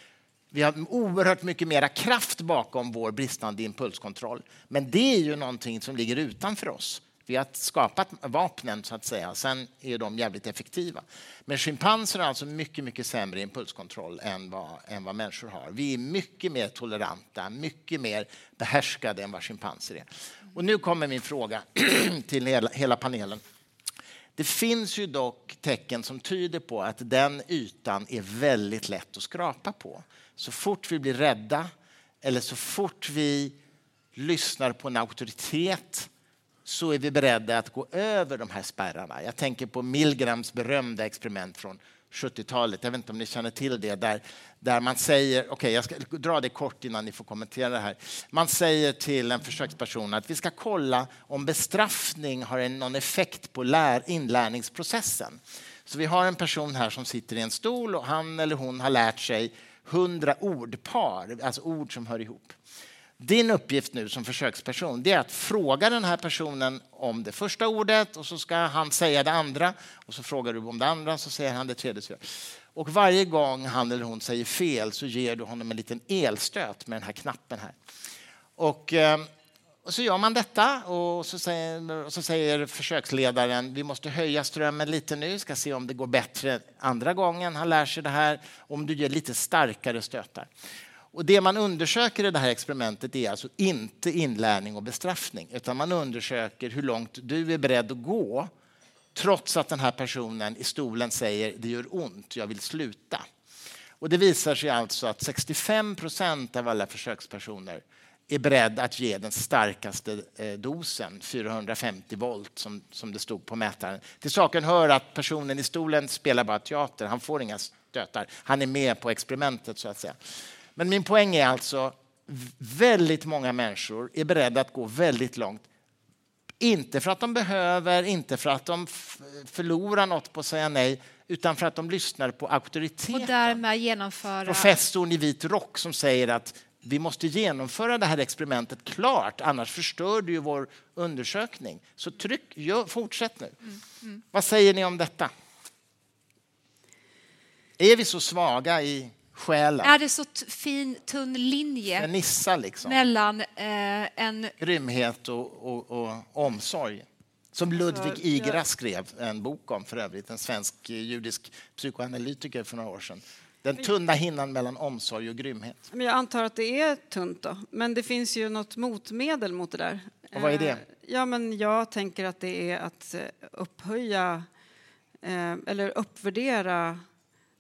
vi har oerhört mycket mera kraft bakom vår bristande impulskontroll. Men det är ju någonting som ligger utanför oss. Vi har skapat vapnen, så att säga. Sen är de jävligt effektiva. Men schimpanser har alltså mycket, mycket sämre impulskontroll än vad, än vad människor har. Vi är mycket mer toleranta, mycket mer behärskade än vad schimpanser är. Och nu kommer min fråga [clears throat] till hela, hela panelen. Det finns ju dock tecken som tyder på att den ytan är väldigt lätt att skrapa på. Så fort vi blir rädda eller så fort vi lyssnar på en auktoritet så är vi beredda att gå över de här spärrarna. Jag tänker på Milgrams berömda experiment från 70-talet. Jag vet inte om ni känner till det. Där, där man säger, okej okay, jag ska dra det kort innan ni får kommentera det här. Man säger till en försöksperson att vi ska kolla om bestraffning har någon effekt på lär, inlärningsprocessen. Så vi har en person här som sitter i en stol och han eller hon har lärt sig hundra ordpar, alltså ord som hör ihop. Din uppgift nu som försöksperson det är att fråga den här personen om det första ordet och så ska han säga det andra och så frågar du om det andra så säger han det tredje. Och varje gång han eller hon säger fel så ger du honom en liten elstöt med den här knappen här. Och, eh, och så gör man detta och så säger, och så säger försöksledaren vi måste höja strömmen lite nu, ska se om det går bättre andra gången han lär sig det här, om du ger lite starkare stötar. Och det man undersöker i det här experimentet är alltså inte inlärning och bestraffning utan man undersöker hur långt du är beredd att gå trots att den här personen i stolen säger det gör ont, jag vill sluta. Och det visar sig alltså att 65 procent av alla försökspersoner är beredda att ge den starkaste eh, dosen, 450 volt som, som det stod på mätaren. Till saken hör att personen i stolen spelar bara teater, han får inga stötar. Han är med på experimentet så att säga. Men min poäng är alltså väldigt många människor är beredda att gå väldigt långt. Inte för att de behöver, inte för att de förlorar något på att säga nej, utan för att de lyssnar på auktoriteten. Och därmed genomföra... Professorn i vit rock som säger att vi måste genomföra det här experimentet klart, annars förstör du ju vår undersökning. Så tryck, gör, fortsätt nu. Mm, mm. Vad säger ni om detta? Är vi så svaga i själen. Är det så fin, tunn linje nissa, liksom. mellan eh, en... Grymhet och, och, och omsorg. Som Ludvig Igra skrev en bok om för övrigt, en svensk eh, judisk psykoanalytiker för några år sedan. Den tunna hinnan mellan omsorg och grymhet. Jag antar att det är tunt då, men det finns ju något motmedel mot det där. Och vad är det? Eh, ja, men jag tänker att det är att eh, upphöja eller uppvärdera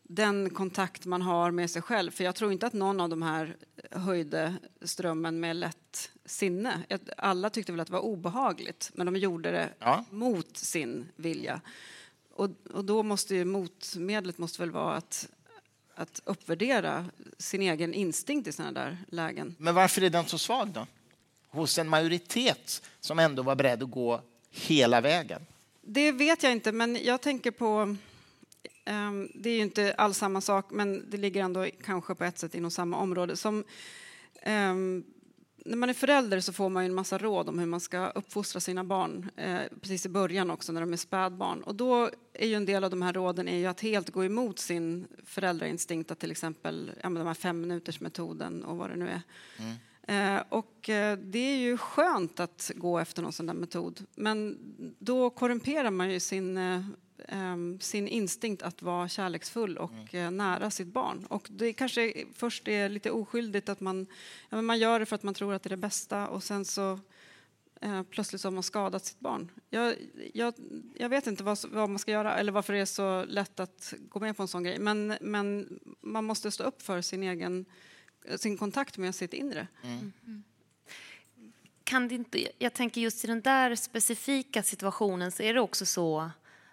den kontakt man har med sig själv. För jag tror inte att någon av de här höjde strömmen med lätt sinne. Alla tyckte väl att det var obehagligt, men de gjorde det ja. mot sin vilja. Och, och då måste ju motmedlet måste väl vara att, att uppvärdera sin egen instinkt i sådana där lägen. Men varför är den så svag då? Hos en majoritet som ändå var beredd att gå hela vägen? Det vet jag inte, men jag tänker på Ehm, det är ju inte alls samma sak, men det ligger ändå kanske på ett sätt inom samma område. Som, um, när man är förälder så får man ju en massa råd om hur man ska uppfostra sina barn eh, precis i början också när de är spädbarn. Och då är ju en del av de här råden är ju att helt gå emot sin föräldrainstinkt att till exempel ja, de här fem minuters metoden och vad det nu är. Mm. Eh, och eh, det är ju skönt att gå efter någon sån där metod men då korrumperar man ju sin eh, sin instinkt att vara kärleksfull och mm. uh, nära sitt barn. Och det kanske först är lite oskyldigt att man, ja, man gör det för att man tror att det är det bästa och sen så uh, plötsligt så har man skadat sitt barn. Jag, jag, jag vet inte vad, vad, man ska göra eller varför det är så lätt att gå med på en sån grej. Men, men man måste stå upp för sin egen sin kontakt med sitt inre. Mm. Mm. Kan det inte, jag tänker just i den där specifika situationen så är det också så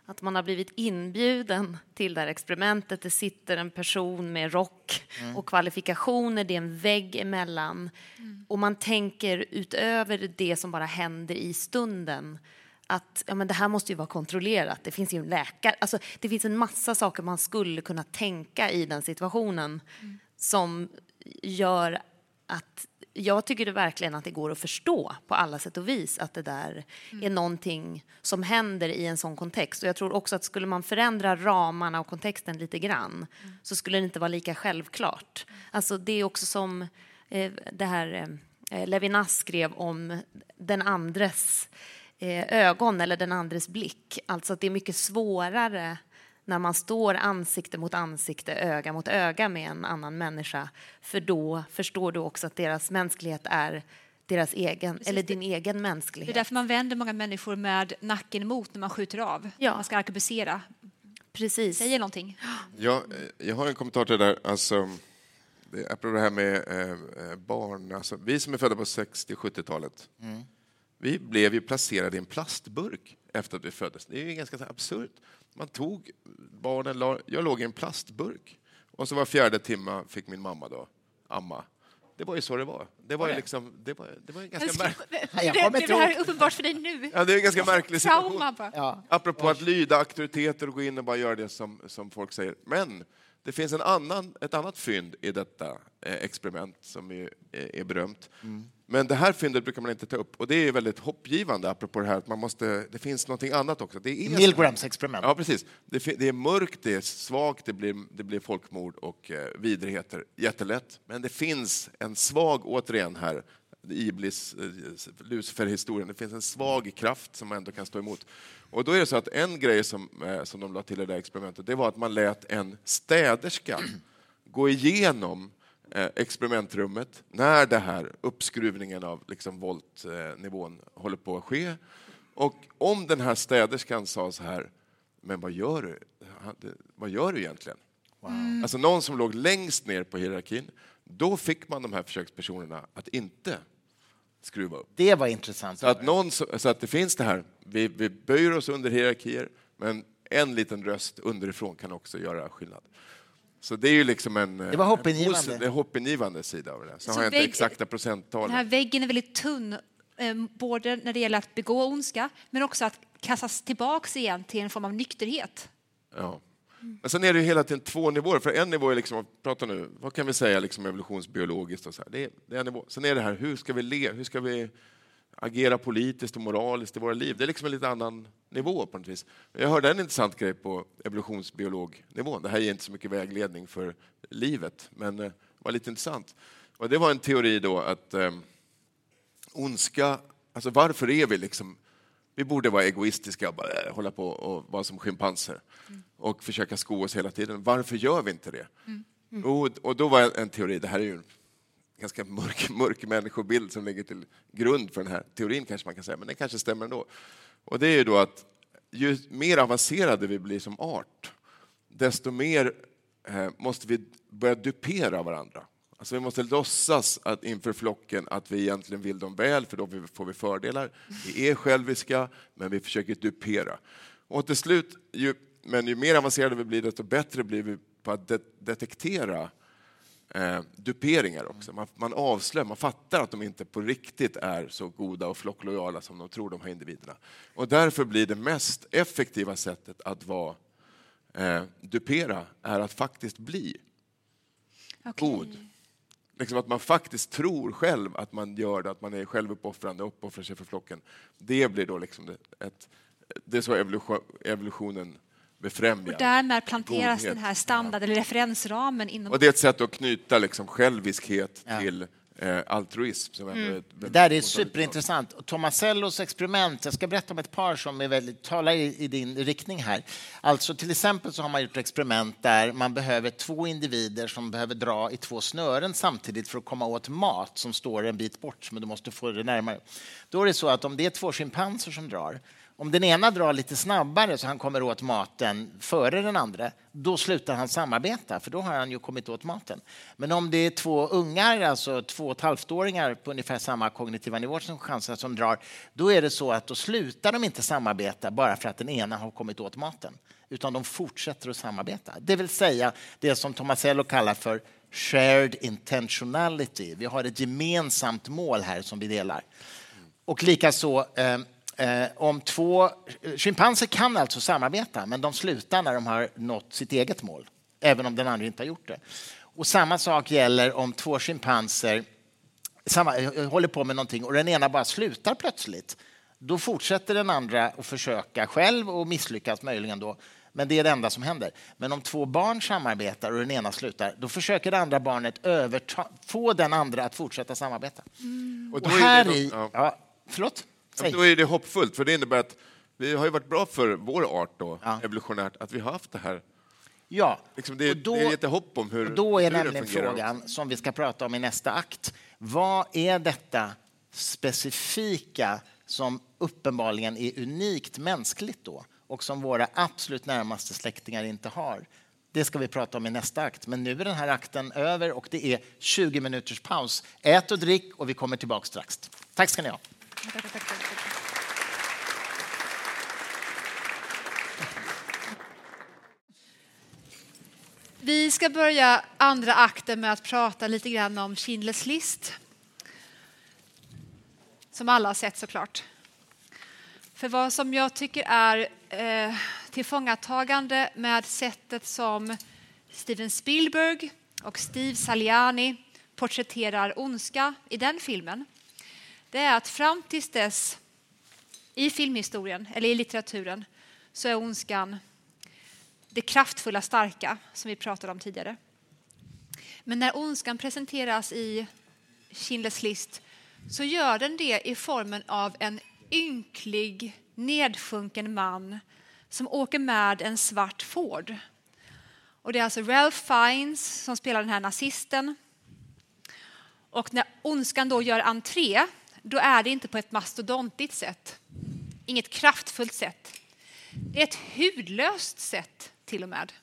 att man har blivit inbjuden till det här experimentet. Det sitter en person med rock mm. och kvalifikationer, det är en vägg emellan. Mm. Och man tänker utöver det som bara händer i stunden att ja, men det här måste ju vara kontrollerat. Det finns ju en läkare. Alltså, det finns en massa saker man skulle kunna tänka i den situationen mm. som gör att jag tycker det verkligen att det går att förstå på alla sätt och vis att det där mm. är någonting som händer i en sån kontext. Och jag tror också att skulle man förändra ramarna och kontexten lite grann mm. så skulle det inte vara lika självklart. Alltså det är också som eh, det här eh, Levinas skrev om den andres eh, ögon eller den andres blick. Alltså att det är mycket svårare när man står ansikte mot ansikte, öga mot öga med en annan människa. För då förstår du också att deras mänsklighet är deras egen, Precis. eller din egen mänsklighet. Det är därför man vänder många människor med nacken mot när man skjuter av. Ja. Man ska arkebusera. Precis. Säger någonting. Ja, jag har en kommentar till det där. Alltså, det, apropå det här med eh, eh barn. Alltså, vi som är födda på 60-70-talet. Mm. Vi blev ju placerade i en plastburk efter att vi föddes. Det är ju ganska absurt. Man tog barnen, jag låg i en plastburk och så var fjärde timme fick min mamma då amma. Det var ju så det var. Det var ju liksom, det var, det var ju ganska märkligt. jag det, det, det här är uppenbart för dig nu. Ja, det är en ganska märklig situation. Ja. Apropå att lyda auktoriteter och gå in och bara göra det som, som folk säger. Men det finns en annan, ett annat fynd i detta eh, experiment som är, är berömt. Men det här fyndet brukar man inte ta upp och det är väldigt hoppgivande apropå det här att man måste, det finns någonting annat också. Det är Milgrams experiment. Ja, precis. Det, det är mörkt, det är svagt, det blir, det blir folkmord och eh, vidrigheter. Jättelätt. Men det finns en svag, återigen här, Iblis, eh, Lucifer-historien, det finns en svag kraft som ändå kan stå emot. Och då är det så att en grej som, eh, som de la till i det där experimentet, det var att man lät en städerska [clears throat] gå igenom experimentrummet när det här uppskruvningen av liksom voltnivån håller på att ske. Och om den här städerskan sa så här, men vad gör du? Vad gör du egentligen? Alltså någon som låg längst ner på hierarkin, då fick man de här försökspersonerna att inte skruva upp. Det var intressant. Så att, någon, så så att det finns det här, vi, vi böjer oss under hierarkier, men en liten röst underifrån kan också göra skillnad. Så det är ju liksom en, Det var hoppingivande. en, hoppingivande sida av det. Sen Så har jag inte vägg- exakta Den procenttal. här väggen är väldigt tunn, eh, både när det gäller att begå ondska men också att kastas tillbaks igen till en form av nykterhet. Ja. Men sen är det ju hela tiden två nivåer. För en nivå är liksom, prata nu, vad kan vi säga liksom evolutionsbiologiskt och så här. Det är, det är en nivå. Sen är det här, hur ska vi le, hur ska vi agera politiskt och moraliskt i våra liv? Det är liksom en lite annan nivå på något vis. Jag hörde en intressant grej på evolutionsbiolognivån. Det här ger inte så mycket vägledning för livet, men eh, det var lite intressant. Och det var en teori då att eh, ondska, alltså varför är vi liksom vi borde vara egoistiska bara eh, hålla på och vara som schimpanser och försöka sko oss hela tiden. Varför gör vi inte det? Och, och då var en teori, det här är ju ganska mörk, [laughs] mörk människobild som ligger till grund för den här teorin kanske man kan säga, men den kanske stämmer ändå. Och det är ju då att ju mer avancerade vi blir som art, desto mer eh, måste vi börja dupera varandra. Alltså vi måste låtsas att inför flocken att vi egentligen vill dem väl, för då får vi fördelar. Vi är själviska, men vi försöker dupera. Och till slut, ju, men ju mer avancerade vi blir, desto bättre blir vi på att de- detektera eh, duperingar också. Man, man avslöjar, man fattar att de inte på riktigt är så goda och flocklojala som de tror de här individerna. Och därför blir det mest effektiva sättet att vara eh, dupera är att faktiskt bli Okej. god. Liksom att man faktiskt tror själv att man gör det, att man är självuppoffrande och uppoffrar sig för flocken. Det blir då liksom ett, det är så evolution, evolutionen befrämjar. Och därmed planteras Godhet. den här standard eller referensramen inom... Och det är ett sätt att knyta liksom själviskhet Ja. till eh, altruism. Som ett Det där är superintressant. Tomasellos experiment, jag ska berätta om ett par som är väldigt, talar i, i din riktning här. Alltså till exempel så har man gjort experiment där man behöver två individer som behöver dra i två snören samtidigt för att komma åt mat som står en bit bort, men du måste få det närmare. Då är det så att om det är två schimpanser som drar, om den ena drar lite snabbare så han kommer åt maten före den andra, då slutar han samarbeta, för då har han ju kommit åt maten. Men om det är två ungar, alltså två och ett halvt-åringar på ungefär samma kognitiva nivå som chansar, som drar, då är det så att då slutar de inte samarbeta bara för att den ena har kommit åt maten, utan de fortsätter att samarbeta. Det vill säga det som Tomasello kallar för shared intentionality. Vi har ett gemensamt mål här som vi delar. Och likaså eh, om två... Schimpanser kan alltså samarbeta, men de slutar när de har nått sitt eget mål, även om den andra inte har gjort det. Och samma sak gäller om två schimpanser samma, eh, håller på med någonting och den ena bara slutar plötsligt. Då fortsätter den andra att försöka själv och misslyckas möjligen då. Men det är det enda som händer. Men om två barn samarbetar och den ena slutar, då försöker det andra barnet överta, få den andra att fortsätta samarbeta. Och Och då är här det, i... ja. Ja, förlåt? Säg. då är det hoppfullt, för det innebär att vi har ju varit bra för vår art då, Ja. evolutionärt, att vi har haft det här. Ja. Liksom det, Och då- det är lite hopp om hur, Och då är det nämligen fungerar frågan som vi ska prata om i nästa akt. Vad är detta specifika som uppenbarligen är unikt mänskligt då och som våra absolut närmaste släktingar inte har? Det ska vi prata om i nästa akt. Men nu är den här akten över och det är 20 minuters paus. Ät och drick och vi kommer tillbaka strax. Tack ska ni ha. Vi ska börja andra akten med att prata lite grann om Schindler's list. Som alla har sett såklart. För vad som jag tycker är eh, tillfångatagande med sättet som Steven Spielberg och Steve Saliani porträtterar ondska i den filmen det är att fram tills dess i filmhistorien eller i litteraturen så är ondskan det kraftfulla, starka som vi pratade om tidigare. Men när ondskan presenteras i Schindler's list så gör den det i formen av en ynklig, nedsjunken man som åker med en svart Ford. Och det är alltså Ralph Fiennes som spelar den här nazisten. Och när ondskan då gör entré, då är det inte på ett mastodontigt sätt. Inget kraftfullt sätt. Det är ett hudlöst sätt till och med.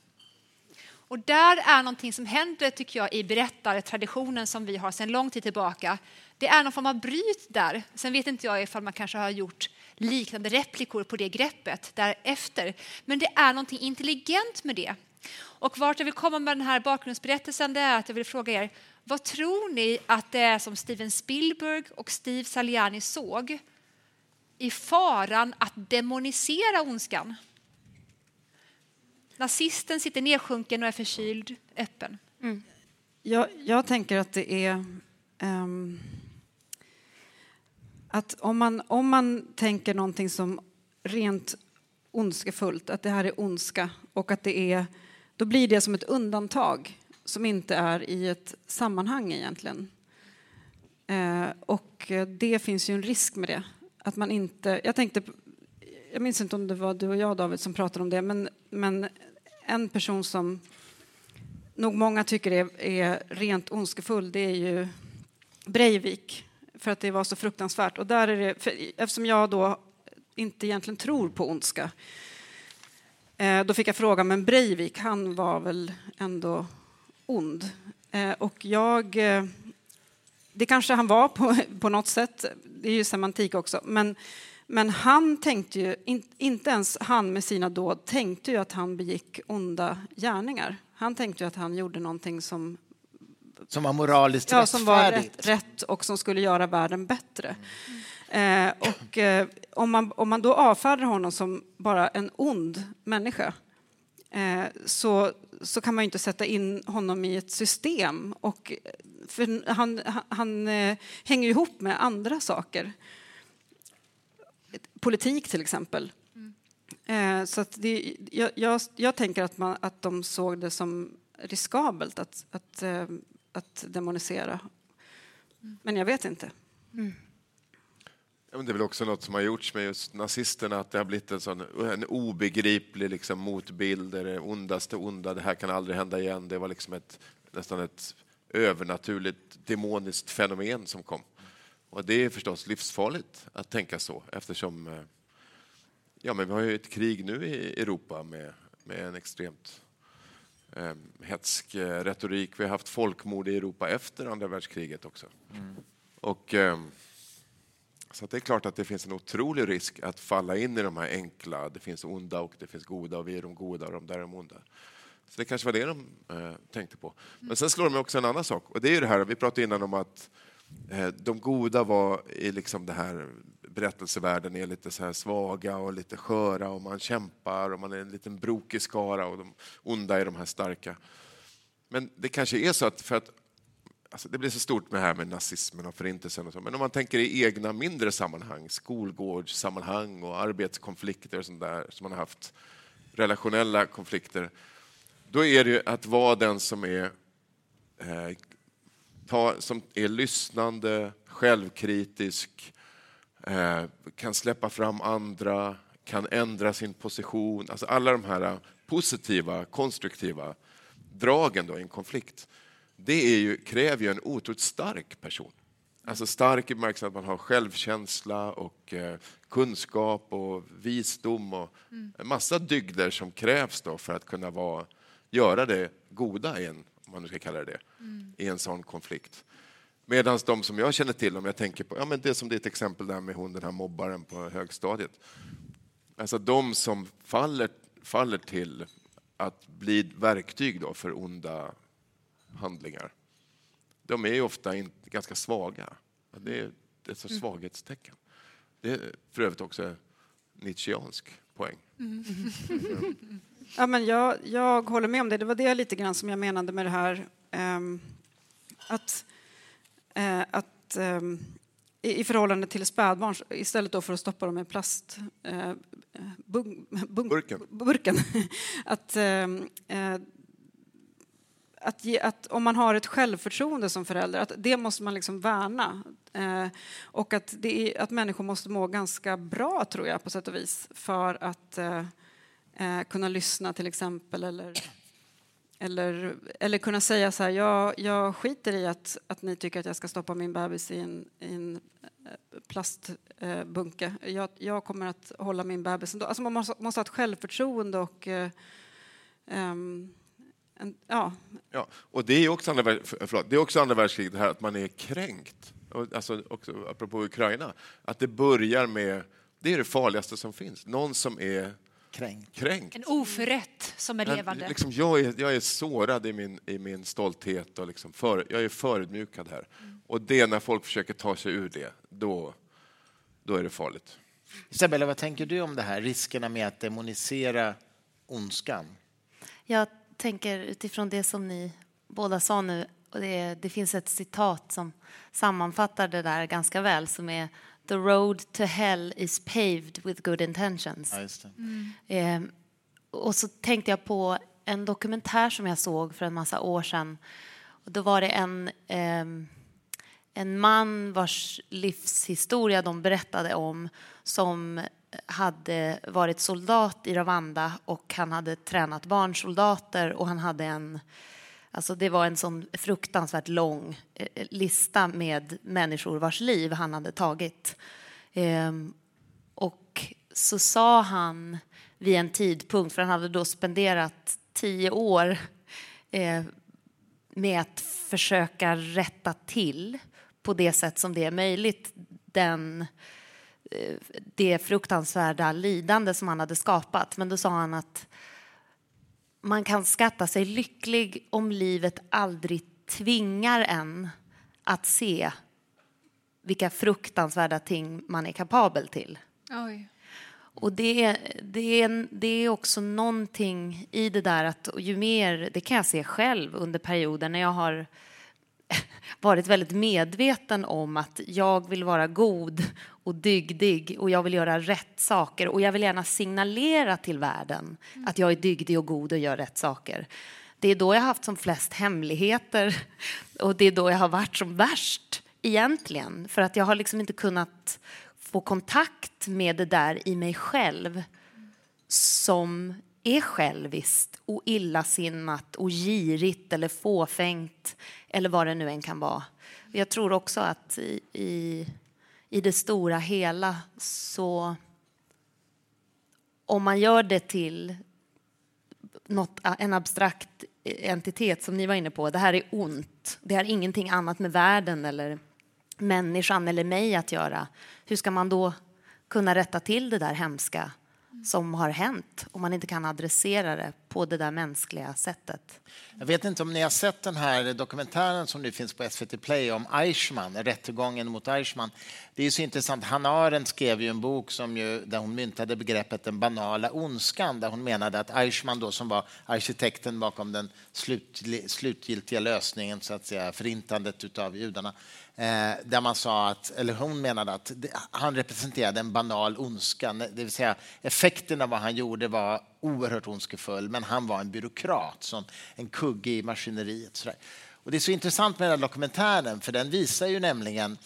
Och där är någonting som händer tycker jag i berättartraditionen som vi har sedan lång tid tillbaka. Det är någon form av bryt där. Sen vet inte jag ifall man kanske har gjort liknande replikor på det greppet därefter. Men det är någonting intelligent med det. Och vart jag vill komma med den här bakgrundsberättelsen det är att jag vill fråga er, vad tror ni att det är som Steven Spielberg och Steve Saliani såg i faran att demonisera ondskan? Nazisten sitter nedsjunken och är förkyld, öppen. Mm. Jag, jag, tänker att det är um, att om man, om man tänker någonting som rent ondskefullt, att det här är ondska och att det är, då blir det som ett undantag som inte är i ett sammanhang egentligen. Eh, och det finns ju en risk med det. Att man inte, jag tänkte, jag minns inte om det var du och jag David som pratade om det, men, men en person som nog många tycker är, är rent ondskefull, det är ju Breivik för att det var så fruktansvärt. Och där är det, eftersom jag då inte egentligen tror på ondska eh, då fick jag fråga, men Breivik, han var väl ändå ond? Eh, och jag... Eh, det kanske han var på, [laughs] på något sätt, det är ju semantik också, men, men han tänkte ju, in, inte ens han med sina dåd tänkte ju att han begick onda gärningar. Han tänkte ju att han gjorde någonting som som var moraliskt ja, som var rätt, rätt, och som skulle göra världen bättre. Mm. Eh, och eh, om, man, om man då avfärdar honom som bara en ond människa eh, så, så kan man ju inte sätta in honom i ett system. Och, för han han eh, hänger ihop med andra saker. Politik till exempel. Mm. Eh, så det, jag, jag, jag, tänker att, man, att de såg det som riskabelt att, att eh, att demonisera. Men jag vet inte. Mm. Ja, men det är väl också något som har gjorts med just nazisterna, att det har blivit en, sån, en obegriplig liksom, motbild, det ondaste onda, det här kan aldrig hända igen. Det var liksom ett, nästan ett övernaturligt demoniskt fenomen som kom. Och det är förstås livsfarligt att tänka så eftersom eh, ja, men vi har ju ett krig nu i Europa med, med en extremt eh, hetsk eh, retorik. Vi har haft folkmord i Europa efter andra världskriget också. Mm. Och, eh, så det är klart att det finns en otrolig risk att falla in i de här enkla, det finns onda och det finns goda och vi är de goda och de där är de onda. Så det kanske var det de eh, tänkte på. Men sen slår de också en annan sak och det är ju det här, vi pratade innan om att eh, de goda var i liksom det här berättelsevärlden är lite så här svaga och lite sköra och man kämpar och man är en liten brokig skara och de onda är de här starka. Men det kanske är så att för att Alltså det blir så stort med det här med nazismen och förintelsen och så. Men om man tänker i egna mindre sammanhang, skolgårdssammanhang och arbetskonflikter och sånt där som man har haft, relationella konflikter, då är det ju att vara den som är, eh, ta, som är lyssnande, självkritisk, Eh, kan släppa fram andra, kan ändra sin position. Alltså alla de här positiva, konstruktiva dragen då i en konflikt. Det är ju, kräver ju en otroligt stark person. Alltså stark i bemärkelsen att man har självkänsla och eh, kunskap och visdom och mm. en massa dygder som krävs då för att kunna vara, göra det goda i en, om man nu ska kalla det det, mm. i en sån konflikt. Medan de som jag känner till, om jag tänker på ja, men det som ditt exempel där med hon, den här mobbaren på högstadiet. Alltså de som faller, faller till att bli verktyg då för onda handlingar. De är ju ofta in, ganska svaga. Det är ett så svaghetstecken. Det är för övrigt också nietzscheansk poäng. [laughs] Ja, men jag, jag håller med om det. Det var det lite grann som jag menade med det här ehm, att, eh, att ehm, i, i förhållande till spädbarn istället då för att stoppa dem i plast eh, bunk, bunk, Burken. burken [laughs] att, eh, att, ge, att om man har ett självförtroende som förälder, att det måste man liksom värna. Eh, och att, det är, att människor måste må ganska bra, tror jag, på sätt och vis för att eh, eh, kunna lyssna till exempel eller, eller, eller kunna säga så här, jag, jag skiter i att, att ni tycker att jag ska stoppa min bebis i en, i en eh, plastbunke. Jag, jag kommer att hålla min bebis ändå. Alltså man måste, måste ha ett självförtroende och eh, ehm, en, ja, Ja, och det är också andra, förlåt, det är också andra världskriget, det här att man är kränkt. Alltså också apropå Ukraina, att det börjar med, det är det farligaste som finns, någon som är Kränkt. kränkt. En oförrätt som är Men levande. Liksom, jag, är, jag är sårad i min, i min stolthet och liksom för, jag är förödmjukad här. Och det när folk försöker ta sig ur det, då, då är det farligt. Isabella, vad tänker du om det här? Riskerna med att demonisera ondskan? Jag tänker utifrån det som ni båda sa nu, och det, det finns ett citat som sammanfattar det där ganska väl som är The road to hell is paved with good intentions. Ja, det. Eh, och så tänkte jag på en dokumentär som jag såg för en massa år sedan. Och då var det en, ehm, en man vars livshistoria de berättade om som hade varit soldat i Rwanda och han hade tränat barnsoldater och han hade en Alltså det var en sån fruktansvärt lång eh, lista med människor vars liv han hade tagit. Ehm, och så sa han vid en tidpunkt, för han hade då spenderat tio år eh, med att försöka rätta till på det sätt som det är möjligt den, eh, det fruktansvärda lidande som han hade skapat. Men då sa han att man kan skatta sig lycklig om livet aldrig tvingar en att se vilka fruktansvärda ting man är kapabel till. Oj. Och det är, det, är, det är också någonting i det där att ju mer, det kan jag se själv under perioder när jag har varit väldigt medveten om att jag vill vara god och dygdig och jag vill göra rätt saker och jag vill gärna signalera till världen att jag är dygdig och god och gör rätt saker. Det är då jag har haft som flest hemligheter och det är då jag har varit som värst egentligen för att jag har liksom inte kunnat få kontakt med det där i mig själv som är själviskt och illasinnat och girigt eller fåfängt eller vad det nu än kan vara. Jag tror också att i, i, i det stora hela så om man gör det till något, en abstrakt entitet som ni var inne på, det här är ont, det har ingenting annat med världen eller människan eller mig att göra. Hur ska man då kunna rätta till det där hemska Mm. som har hänt om man inte kan adressera det på det där mänskliga sättet? Jag vet inte om ni har sett den här dokumentären som nu finns på SVT Play om Eichmann, rättegången mot Eichmann. Det är så intressant. Hanna Arendt skrev ju en bok som ju, där hon myntade begreppet den banala ondskan där hon menade att Eichmann då, som var arkitekten bakom den slutgiltiga lösningen, så att säga, förintandet av judarna, Eh, där man sa att, eller hon menade att det, han representerade en banal ondska, det vill säga effekten av vad han gjorde var oerhört ondskefull, men han var en byråkrat, som en kugge i maskineriet. Sådär. Och det är så intressant med den här dokumentären, för den visar ju nämligen,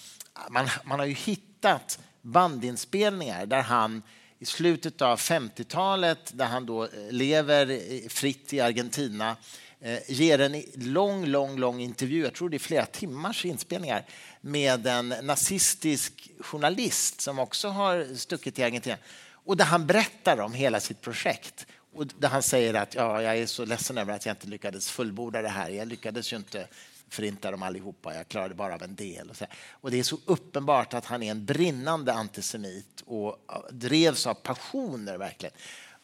man, man har ju hittat bandinspelningar där han i slutet av 50-talet, där han då eh, lever fritt i Argentina, eh, Eh, ger en lång, lång, lång intervju, jag tror det är flera timmars inspelningar, med en nazistisk journalist som också har stuckit till Argentina. Och där han berättar om hela sitt projekt. Och där han säger att ja, jag är så ledsen över att jag inte lyckades fullborda det här. Jag lyckades ju inte förinta dem allihopa, jag klarade bara av en del. Och, så och det är så uppenbart att han är en brinnande antisemit och drevs av passioner verkligen.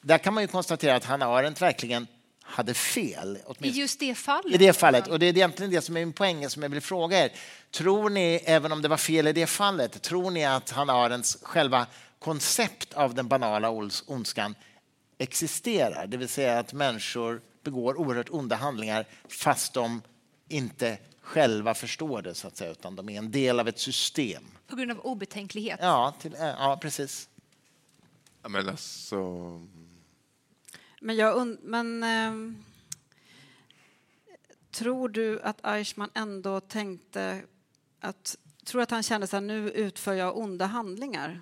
Där kan man ju konstatera att Hanna Arendt verkligen hade fel. I just det fallet. I det fallet. Och det är egentligen det som är min poäng som jag vill fråga er. Tror ni, även om det var fel i det fallet, tror ni att han Arendts själva koncept av den banala ondskan existerar? Det vill säga att människor begår oerhört onda handlingar fast de inte själva förstår det, så att säga, utan de är en del av ett system. På grund av obetänklighet. Ja, till, ja precis. Ja, men alltså, men, jag und- men eh, tror du att Eichmann ändå tänkte att... Tror att han kände så här, nu utför jag onda handlingar?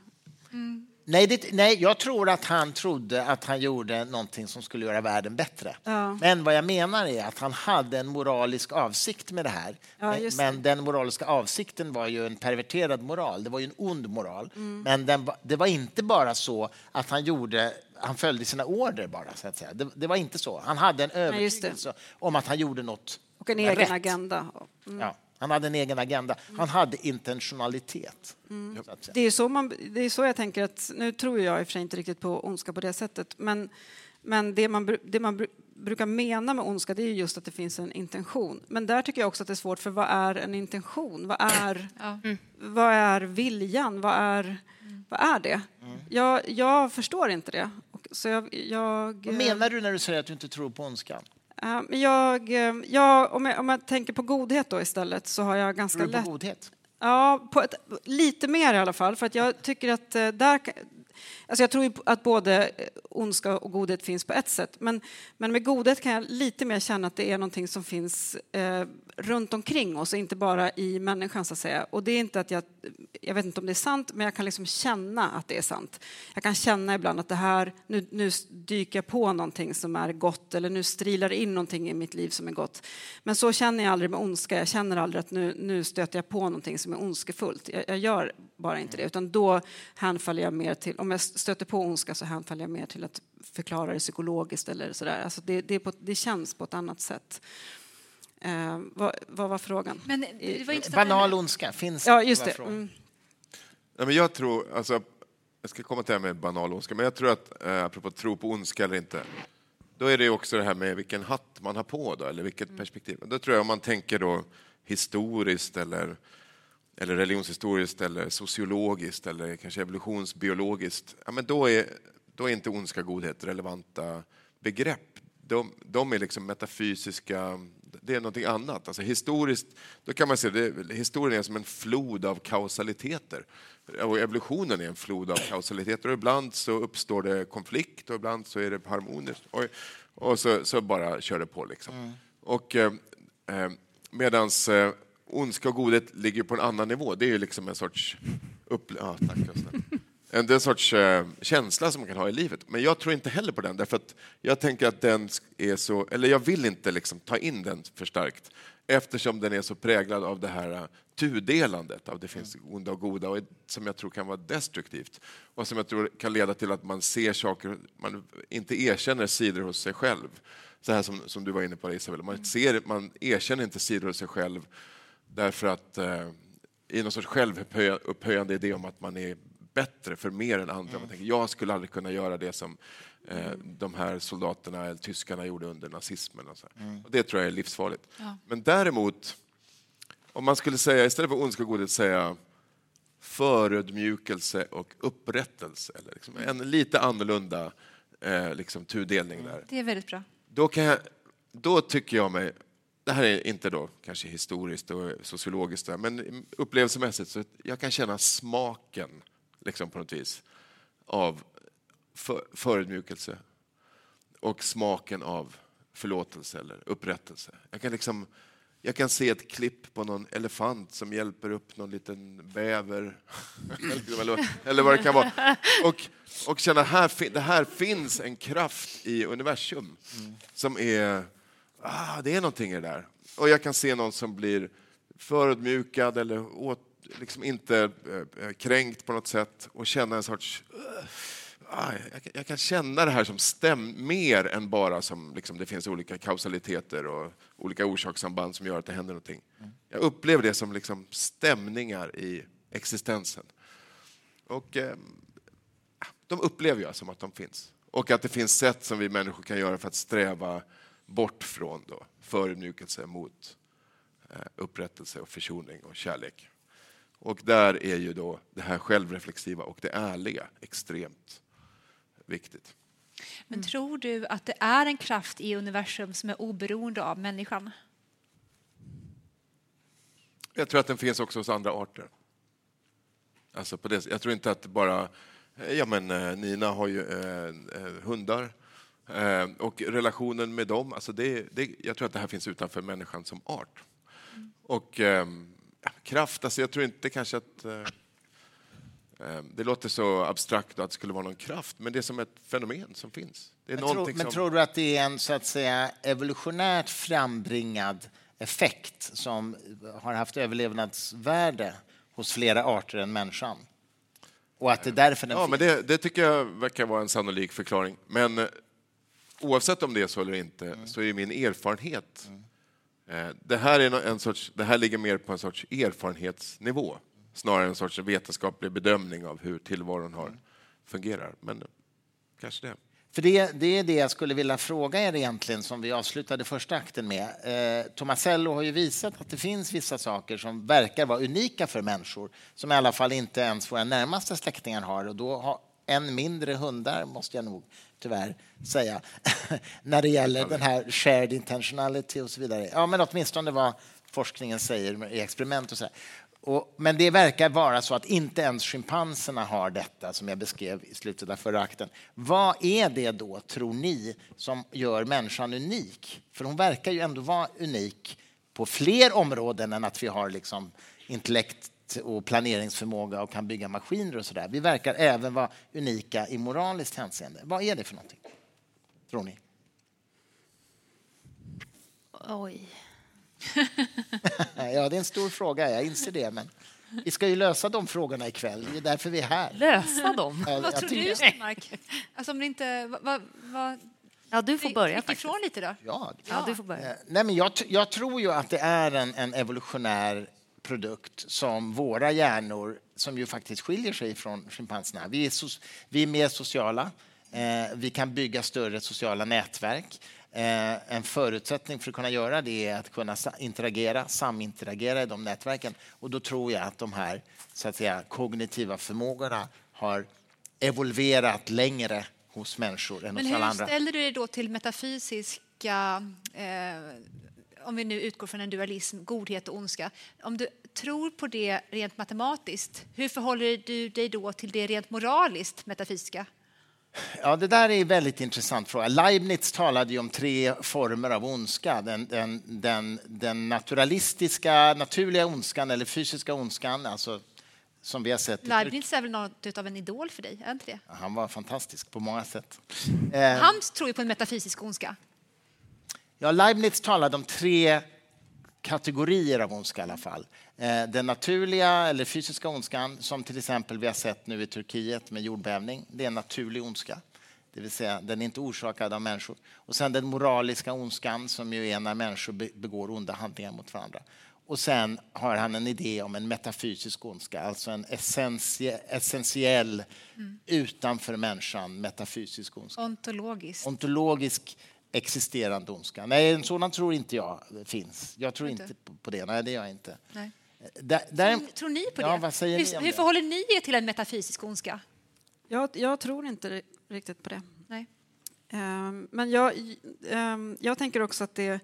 Mm. Nej, det, nej, jag tror att han trodde att han gjorde någonting som skulle göra världen bättre. Ja. Men vad jag menar är att han hade en moralisk avsikt med det här. Ja, just det. Men den moraliska avsikten var ju en perverterad moral. Det var ju en ond moral. Mm. Men den, det var inte bara så att han gjorde han följde sina order bara, så att säga. Det, det var inte så. Han hade en övertygelse om att han gjorde något Och en egen rätt. agenda. Ja, han hade en egen agenda. Han hade intentionalitet. Mm. så att säga. Det är, så man, det är så jag tänker att, nu tror jag i och för sig inte riktigt på ondska på det sättet, men, men det man, det man bru- brukar mena med ondska det är ju just att det finns en intention. Men där tycker jag också att det är svårt, för vad är en intention? Vad är, Ja. vad är viljan? Vad är, vad är det? Jag, jag förstår inte det. Och Så jag, jag, Vad menar du när du säger att du inte tror på ondskan? Men jag, eh, jag, om, jag, om jag tänker på godhet då istället så har jag ganska lätt godhet? Ja, på ett, lite mer i alla fall. För att jag tycker att eh, där... Alltså jag tror att både eh, ondska och godhet finns på ett sätt. Men, men med godhet kan jag lite mer känna att det är någonting som finns eh, runt omkring oss inte bara i människan. Så att säga. Och det är inte att jag... Jag vet inte om det är sant, men jag kan liksom känna att det är sant. Jag kan känna ibland att det här... Nu, nu dyker jag på någonting som är gott eller nu strilar det in någonting i mitt liv som är gott. Men så känner jag aldrig med ondska. Jag känner aldrig att nu, nu stöter jag på någonting som är ondskefullt. Jag, jag gör bara inte det. Utan då hänfaller jag mer till... Om jag stöter på ondska så hänfaller jag mer till att förklara det psykologiskt eller sådär. Alltså det, det, på, det känns på ett annat sätt. Eh, vad, vad var frågan? Men det var. Banal ondska, finns Ja, just det. Mm. Nej, men jag tror, alltså, jag ska komma till det här med banal ondska, men jag tror att, eh, apropå tro på ondska eller inte, då är det ju också det här med vilken hatt man har på då, eller vilket perspektiv. Då tror jag om man tänker då historiskt eller, eller religionshistoriskt eller sociologiskt eller kanske evolutionsbiologiskt, ja, men då är, då är inte ondska och godhet relevanta begrepp. De, de är liksom metafysiska, det är någonting annat. Alltså historiskt, då kan man se det, historien är som en flod av kausaliteter. Och evolutionen är en flod av kausaliteter och ibland så uppstår det konflikt och ibland så är det harmoniskt. Och, och så, så bara kör det på liksom. Och eh, eh, medans eh, ondska och godhet ligger på en annan nivå. Det är ju liksom en sorts upp... Ja, tack, Det är en sorts eh, känsla som man kan ha i livet. Men jag tror inte heller på den, därför att jag tänker att den är så... Eller jag vill inte liksom ta in den för starkt eftersom den är så präglad av det här eh, tudelandet av det finns onda och goda och som jag tror kan vara destruktivt och som jag tror kan leda till att man ser saker, man inte erkänner sidor hos sig själv. Så här som, som du var inne på Isabel, man, ser, man erkänner inte sidor hos sig själv därför att eh, i någon sorts självupphöjande idé om att man är bättre för mer än andra. Man tänker, jag skulle aldrig kunna göra det som eh, de här soldaterna, eller tyskarna, gjorde under nazismen. Och så. Och det tror jag är livsfarligt. Ja. Men däremot, om man skulle säga, istället för ondska och godhet, säga förödmjukelse och upprättelse, eller liksom en lite annorlunda eh, liksom, tudelning där Det är väldigt bra. då, kan jag, då tycker jag mig, det här är inte då kanske historiskt och sociologiskt, men upplevelsemässigt så jag kan känna smaken liksom på något vis av för, förödmjukelse och smaken av förlåtelse eller upprättelse. Jag kan liksom jag kan se ett klipp på någon elefant som hjälper upp någon liten bäver eller, [laughs] eller vad det kan vara. Och, och känna här, det här finns en kraft i universum som är... Ah, det är någonting i det där. Och jag kan se någon som blir förödmjukad eller åt, liksom inte eh, eh, kränkt på något sätt och känna en sorts... Uh, ah, jag, kan- jag kan känna det här som stäm mer än bara som liksom, det finns olika kausaliteter och olika orsakssamband som gör att det händer någonting. Jag upplever det som liksom stämningar i existensen. Och eh, de upplever jag som att de finns. Och att det finns sätt som vi människor kan göra för att sträva bort från då förödmjukelse mot eh, upprättelse och försoning och kärlek. Och där är ju då det här självreflexiva och det ärliga extremt viktigt. Men tror du att det är en kraft i universum som är oberoende av människan? Jag tror att den finns också hos andra arter. Alltså på det, jag tror inte att bara... Ja, men eh, Nina har ju eh, eh, hundar. Eh, och relationen med dem, alltså det, det, jag tror att det här finns utanför människan som art. Och eh, kraft, alltså jag tror inte kanske att... Eh, eh, det låter så abstrakt att det skulle vara någon kraft, men det är som ett fenomen som finns. Men, tro, men som... tror du att det är en så att säga evolutionärt frambringad effekt som har haft överlevnadsvärde hos flera arter än människan? Och att det är därför den Ja, men det, det tycker jag verkar vara en sannolik förklaring. Men eh, oavsett om det är så eller inte Mm. så är min erfarenhet... Eh, Eh, det, här är en sorts, det här ligger mer på en sorts erfarenhetsnivå snarare än en sorts vetenskaplig bedömning av hur tillvaron har, fungerar. Men eh, kanske det. För det, det är det jag skulle vilja fråga er egentligen som vi avslutade första akten med. Eh, Tomasello har ju visat att det finns vissa saker som verkar vara unika för människor som i alla fall inte ens våra närmaste släktingar har och då har än mindre hundar, måste jag nog tyvärr säga, [laughs] när det gäller den här shared intentionality och så vidare. Ja, men åtminstone vad forskningen säger i experiment och så här. Och, men det verkar vara så att inte ens schimpanserna har detta som jag beskrev i slutet av förra akten. Vad är det då, tror ni, som gör människan unik? För hon verkar ju ändå vara unik på fler områden än att vi har liksom intellekt och planeringsförmåga och kan bygga maskiner och sådär. Vi verkar även vara unika i moraliskt hänseende. Vad är det för någonting? Tror ni? Oj. [laughs] Ja, det är en stor fråga, jag inser det. Men vi ska ju lösa de frågorna ikväll. Det är därför vi är här. Lösa dem. Ja, Vad tror du, Stenmark? Alltså om det inte... Vad, vad, Ja, du får börja ifrån lite då? Ja, Ja, du får börja. Eh, Nej, men jag, jag tror ju att det är en, en evolutionär produkt som våra hjärnor, som ju faktiskt skiljer sig från schimpanserna. Vi är, so, vi är mer sociala. Eh, vi kan bygga större sociala nätverk. Eh, en förutsättning för att kunna göra det är att kunna interagera, saminteragera i de nätverken. Och då tror jag att de här så att säga, kognitiva förmågorna har evolverat längre hos människor än Men hos alla hur andra. ställer du dig då till metafysiska, eh, om vi nu utgår från en dualism, godhet och ondska. Om du tror på det rent matematiskt, hur förhåller du dig då till det rent moraliskt metafysiska? Ja, det där är en väldigt intressant fråga. Leibniz talade ju om tre former av ondska. Den, den, den, den naturalistiska, naturliga ondskan eller fysiska ondskan, alltså som vi har sett. Leibniz är väl något av en idol för dig? Är inte det? Han var fantastisk på många sätt. Eh, Han tror ju på en metafysisk ondska. Ja, Leibniz talade om tre kategorier av ondska i alla fall. Eh, Den naturliga eller fysiska ondskan som till exempel vi har sett nu i Turkiet med jordbävning. Det är en naturlig ondska. Det vill säga, den är inte orsakad av människor. Och sen den moraliska ondskan som ju är när människor be- begår onda handlingar mot varandra. Och sen har han en idé om en metafysisk ondska, alltså en essentie- essentiell, utanför människan metafysisk ondska Ontologiskt. ontologisk existerande ondska. Nej, en sådan tror inte jag finns. Jag tror Inte? inte på- det. Nej, det gör jag inte. Nej. Där, där, Tror, tror ni på Ja, det? vad säger ni hur, hur förhåller ni er till en metafysisk ondska? Jag, jag tror inte ri- riktigt på det. Nej. Ehm, Men jag, ehm, jag tänker också att det,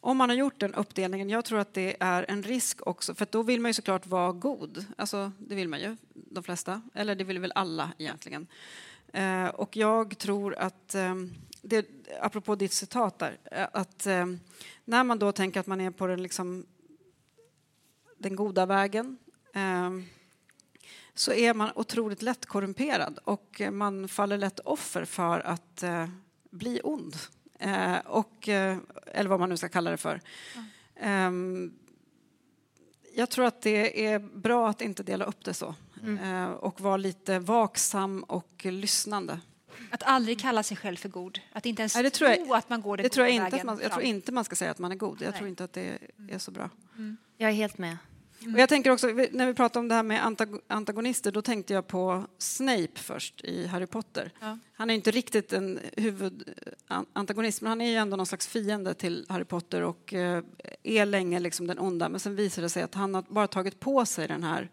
om man har gjort den uppdelningen, jag tror att det är en risk också, för då vill man ju såklart vara god. Alltså, det vill man ju, de flesta. Eller det vill väl alla egentligen. Eh, Och jag tror att, ehm, det, apropå ditt citat där, eh, att ehm, när man då tänker att man är på den, liksom, den goda vägen ehm, så är man otroligt lätt korrumperad och eh, man faller lätt offer för att eh, bli ond. Eh, och, eh, eller vad man nu ska kalla det för. Ehm, jag tror att det är bra att inte dela upp det så eh, och vara lite vaksam och lyssnande. Att aldrig kalla sig själv för god. Att inte ens Nej, det tror jag- tro att man går den Det tror jag, inte att vägen man, jag tror inte man ska säga att man är god. Jag Nej. tror inte att det är så bra. Jag är helt med. Och jag tänker också, när vi pratar om det här med antag- antagonister, då tänkte jag på Snape först i Harry Potter. Ja. han är inte riktigt en huvudantagonist, men han är ju ändå någon slags fiende till Harry Potter och eh, är länge liksom den onda. Men sen visar det sig att han har bara tagit på sig den här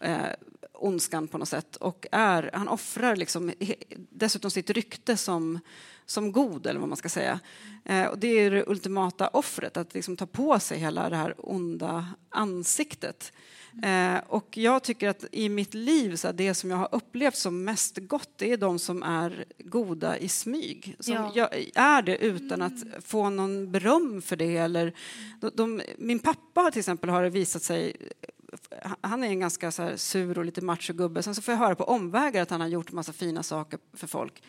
eh, ondskan på något sätt och är, han offrar liksom dessutom sitt rykte som, som god, eller vad man ska säga. Eh, och det är det ultimata offret, att liksom ta på sig hela det här onda ansiktet. Eh, och jag tycker att i mitt liv, så det som jag har upplevt som mest gott, det är de som är goda i smyg. Som Ja. är det utan att få någon beröm för det. Eller, de, de, min pappa till exempel har visat sig han är en ganska så här sur och lite macho gubbe. Sen så får jag höra på omvägar att han har gjort massa fina saker för folk.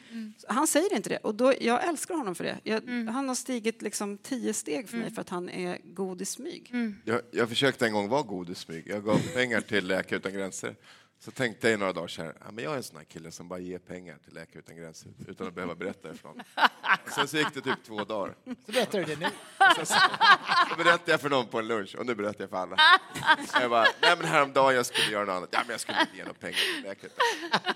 Han säger inte det och då, jag älskar honom för det. Jag, Han har stigit liksom tio steg för mig för att han är god i smyg. Jag, jag försökte en gång vara god i smyg. Jag gav pengar till Läkare utan gränser. Så tänkte jag i några dagar så här, ja, men jag är en sån här kille som bara ger pengar till Läkare utan gränser utan att behöva berätta det för någon. Sen så gick det typ två dagar. Så berättar du det nu. Sen så, så berättade jag för någon på en lunch och nu berättar jag för alla. Jag bara, nej men häromdagen jag skulle göra något annat. Ja, men jag skulle inte ge några pengar till Läkare.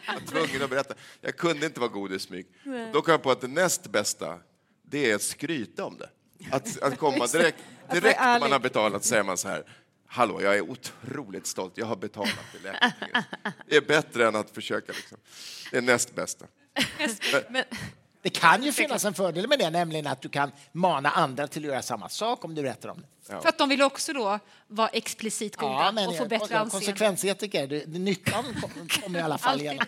Jag var tvungen att berätta. Jag kunde inte vara god i smyg. Då kom jag på att det näst bästa, det är att skryta om det. Att, att komma direkt, direkt när man har betalat säger man så här, hallå, jag är otroligt stolt, jag har betalat till Läkare. Det är bättre än att försöka liksom. Det är näst bästa. [laughs] Det kan ju finnas en fördel med det, nämligen att du kan mana andra till att göra samma sak om du berättar om det. För att de vill också då vara explicit goda och få bättre anseende. konsekvensetiker, det, det, nyttan kom- kommer i alla fall igenom.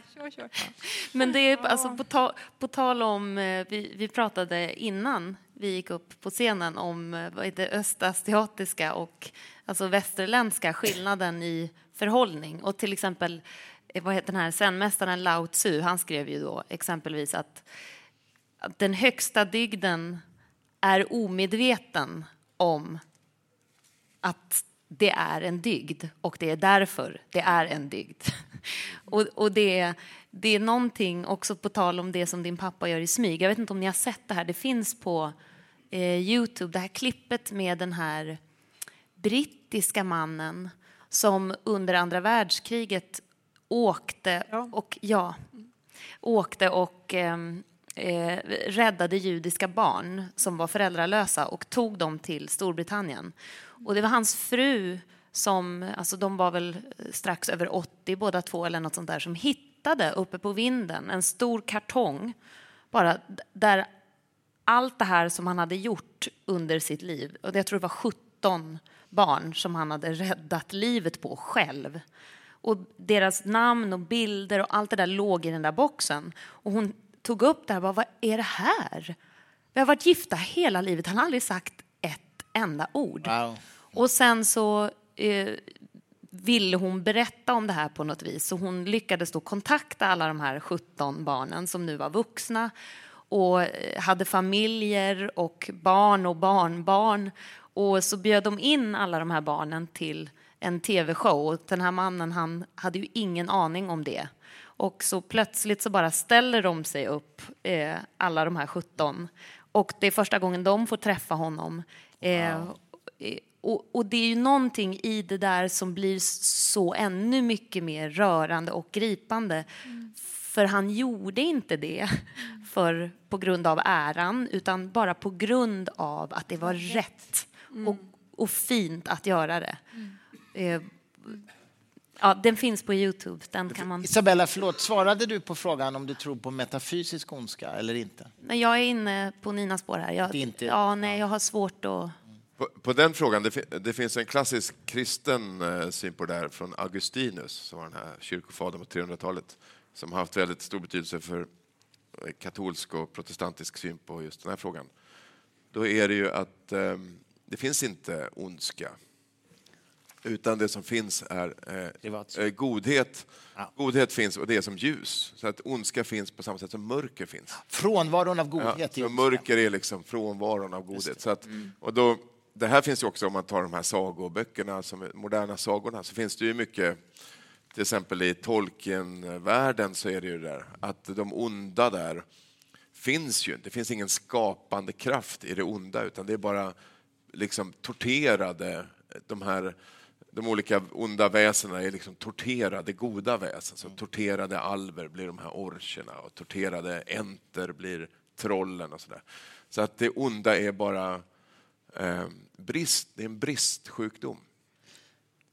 Men det är alltså på, ta, på tal om, eh, vi, vi pratade innan vi gick upp på scenen om eh, vad heter det, östasiatiska och alltså västerländska skillnaden i förhållning. Och till exempel, eh, vad heter den här zenmästaren Lao Tzu, han skrev ju då exempelvis att, att den högsta dygden är omedveten om att det är en dygd och det är därför det är en dygd. [laughs] Och, och det, det är någonting också på tal om det som din pappa gör i smyg. Jag vet inte om ni har sett det här, det finns på eh, Youtube, det här klippet med den här brittiska mannen som under andra världskriget åkte Ja. och ja, åkte och ehm, eh, räddade judiska barn som var föräldralösa och tog dem till Storbritannien. Och det var hans fru som, alltså de var väl strax över 80 båda två eller något sånt där, som hittade uppe på vinden en stor kartong bara där allt det här som han hade gjort under sitt liv, och jag tror det var 17 barn som han hade räddat livet på själv. Och deras namn och bilder och allt det där låg i den där boxen. Och hon tog upp det här och bara, vad är det här? Vi har varit gifta hela livet, han har aldrig sagt ett enda ord. Wow. Och sen så eh, ville hon berätta om det här på något vis. Så hon lyckades då kontakta alla de här 17 barnen som nu var vuxna och eh, hade familjer och barn och barnbarn. Och så bjöd de in alla de här barnen till en tv-show. Och den här mannen han hade ju ingen aning om det. Och så plötsligt så bara ställer de sig upp, eh, alla de här 17. Och det är första gången de får träffa honom. Eh, Eh, Och, och det är ju någonting i det där som blir så ännu mycket mer rörande och gripande. För han gjorde inte det för, på grund av äran, utan bara på grund av att det var rätt och, och fint att göra det. Eh, ja, den finns på Youtube. Den kan man... Isabella, förlåt, svarade du på frågan om du tror på metafysisk ondska eller inte? Men jag är inne på Nina spår här. Jag, inte- ja, nej, jag har svårt att... På, på den frågan, det, det finns en klassisk kristen eh, syn på det här från Augustinus, som var den här kyrkofadern på 300-talet, som har haft väldigt stor betydelse för eh, katolsk och protestantisk syn på just den här frågan. Då är det ju att eh, det finns inte ondska, utan det som finns är eh, eh, godhet. Ja. Godhet finns och det är som ljus, så att ondska finns på samma sätt som mörker finns. Frånvaron av Ja, godhet. ondska. mörker är liksom frånvaron av godhet. Så att, och då, det här finns ju också, om man tar de här sagoböckerna, som är moderna sagorna, så finns det ju mycket, till exempel i Tolkien-världen så är det ju där att de onda där finns ju inte. Det finns ingen skapande kraft i det onda, utan det är bara liksom torterade, de här de olika onda väsena är liksom torterade goda väsen. Så torterade alver blir de här orcherna och torterade enter blir trollen och sådär. Så att det onda är bara eh, brist, det är en bristsjukdom.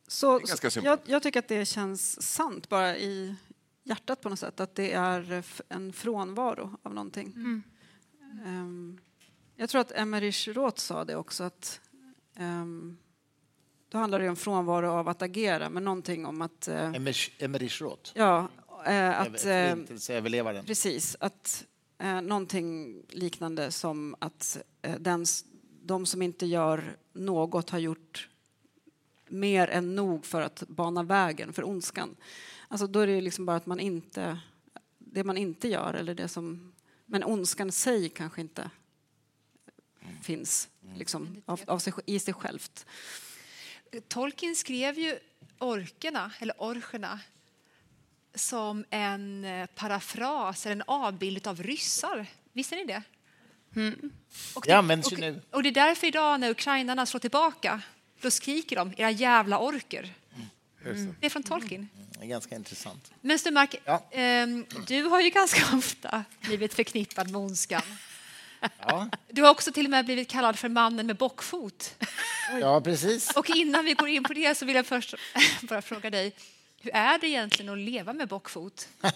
Så, jag, jag tycker att det känns sant bara i hjärtat på något sätt, att det är en frånvaro av någonting. Ehm, jag tror att Emmerich Roth sa det också, att ehm, då handlar det om frånvaro av att agera, men någonting om att... eh, Emmerich- Emmerich Roth, ja, eh, att... eh, förintelseöverlevaren. Precis, att eh, någonting liknande som att den, de som inte gör något har gjort mer än nog för att bana vägen för ondskan. Alltså då är det liksom bara att man inte, det man inte gör eller det som, men ondskan i sig kanske inte finns liksom, av, av sig, i sig självt. Tolkien skrev ju orkerna, eller orcherna som en eh, parafras eller en avbild av ryssar. Visste ni det? Och Det används ju och, nu. Och det är därför idag när ukrainarna slår tillbaka, då skriker de era jävla orker. Just det. Det är från Tolkien. Det är ganska intressant. Men Sturmark, Ja. ehm, du har ju ganska ofta blivit förknippad med ondskan. Ja, Du har också till och med blivit kallad för mannen med bockfot. ja precis. Och innan vi går in på det så vill jag först [laughs] bara fråga dig, hur är det egentligen att leva med bockfot? [laughs]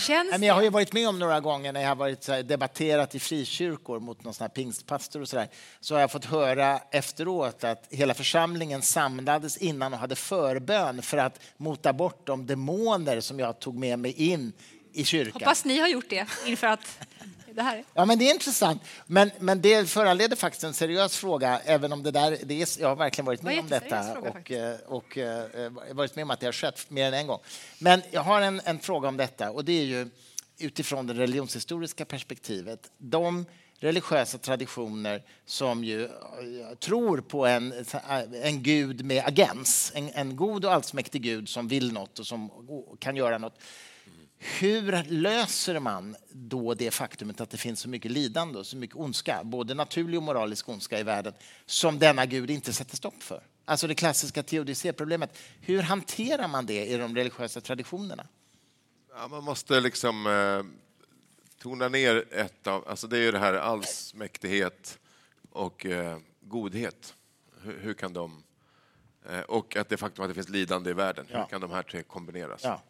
Känns Nej, men jag har ju varit med om några gånger när jag har varit så här, debatterat i frikyrkor mot någon sån här pingstpastor och så där. Så har jag fått höra efteråt att hela församlingen samlades innan och hade förbön för att mota bort de demoner som jag tog med mig in i kyrkan. Hoppas ni har gjort det inför att det här. Ja, men det är intressant. Men, men det föranleder faktiskt en seriös fråga, även om det där, det är, jag har verkligen varit med om detta fråga, och, eh, och eh, varit med om att det har skett mer än en gång. Men jag har en, en fråga om detta och det är ju utifrån det religionshistoriska perspektivet. De religiösa traditioner som ju eh, tror på en, en gud med agens, en, en god och allsmäktig gud som vill något och som kan göra något. Hur löser man då det faktumet att det finns så mycket lidande och så mycket ondska, både naturlig och moralisk ondska i världen, som denna gud inte sätter stopp för? Alltså det klassiska teodicéproblemet. Hur hanterar man det i de religiösa traditionerna? Ja, man måste liksom eh, tona ner ett av... Alltså det är ju det här allsmäktighet och eh, godhet. Hur, hur kan de... Eh, och att det faktum att det finns lidande i världen. Ja. Hur kan de här tre kombineras? Ja.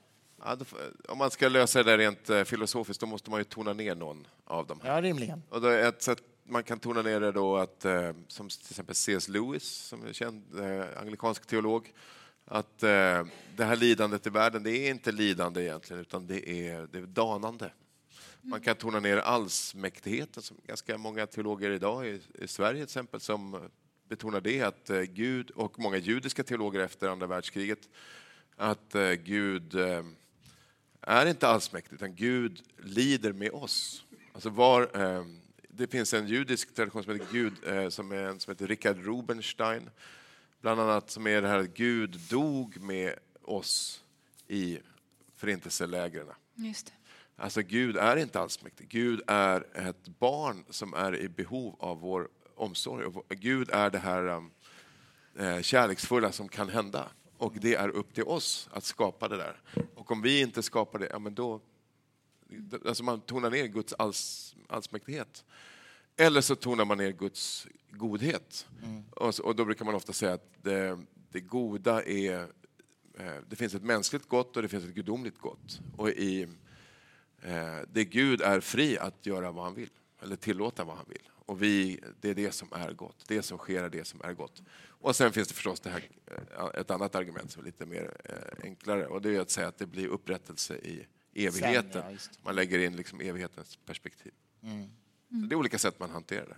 Ja, då, om man ska lösa det där rent eh, filosofiskt, då måste man ju tona ner någon av dem. Ja, rimligen. Och då ett sätt man kan tona ner det då att, eh, som till exempel C.S. Lewis, som är känd eh, anglikansk teolog, att eh, det här lidandet i världen, det är inte lidande egentligen, utan det är, det är danande. Man kan tona ner allsmäktigheten, som ganska många teologer idag i, i Sverige till exempel, som betonar det, att eh, Gud, och många judiska teologer efter andra världskriget, att eh, Gud är inte allsmäktig, utan Gud lider med oss. Alltså var, eh, det finns en judisk tradition som heter Gud, eh, som, är en, som heter Richard Rubenstein, bland annat som är det här att Gud dog med oss i förintelselägren. Just det. Alltså Gud är inte allsmäktig. Gud är ett barn som är i behov av vår omsorg. Gud är det här um, eh, kärleksfulla som kan hända. Och det är upp till oss att skapa det där. Och om vi inte skapar det, ja men då... Alltså man tonar ner Guds alls, allsmäktighet. Eller så tonar man ner Guds godhet. Och, så, och då brukar man ofta säga att det, det goda är... Eh, det finns ett mänskligt gott och det finns ett gudomligt gott. Och i eh, det Gud är fri att göra vad han vill, eller tillåta vad han vill. Och vi, det är det som är gott. Det som sker är det som är gott. Och sen finns det förstås det här, eh, ett annat argument som är lite mer eh, enklare och det är att säga att det blir upprättelse i evigheten. Sen, ja, man lägger in liksom evighetens perspektiv. Så det är olika sätt man hanterar det.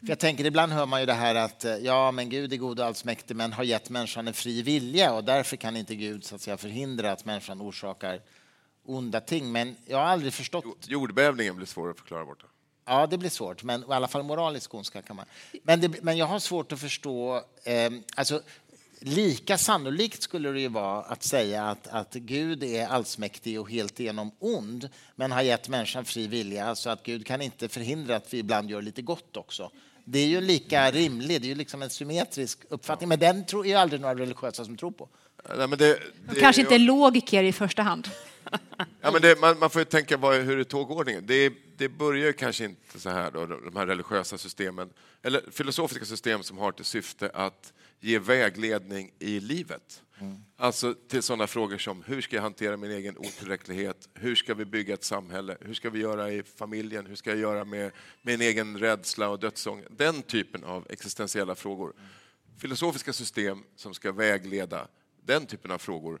För jag tänker, ibland hör man ju det här att eh, ja, men Gud är god och allsmäktig men har gett människan en fri vilja och därför kan inte Gud så att säga, förhindra att människan orsakar onda ting. Men jag har aldrig förstått Jo- Jordbävningen blir svår att förklara borta. Ja, det blir svårt, men i alla fall moralisk ondska kan man. Men, det, men jag har svårt att förstå... Eh, alltså, lika sannolikt skulle det ju vara att säga att, att Gud är allsmäktig och helt igenom ond men har gett människan fri vilja så att Gud kan inte förhindra att vi ibland gör lite gott också. Det är ju lika rimligt, det är ju liksom en symmetrisk uppfattning men den tror ju aldrig några religiösa som tror på. Nej, men det, De det- kanske inte är logiker i första hand. Ja, men det, man, man får ju tänka vad, hur är tågordningen? Det, det börjar ju kanske inte så här, då, de här religiösa systemen, eller filosofiska system som har till syfte att ge vägledning i livet. Alltså till sådana frågor som hur ska jag hantera min egen otillräcklighet? Hur ska vi bygga ett samhälle? Hur ska vi göra i familjen? Hur ska jag göra med min egen rädsla och dödsångest? Den typen av existentiella frågor. Filosofiska system som ska vägleda den typen av frågor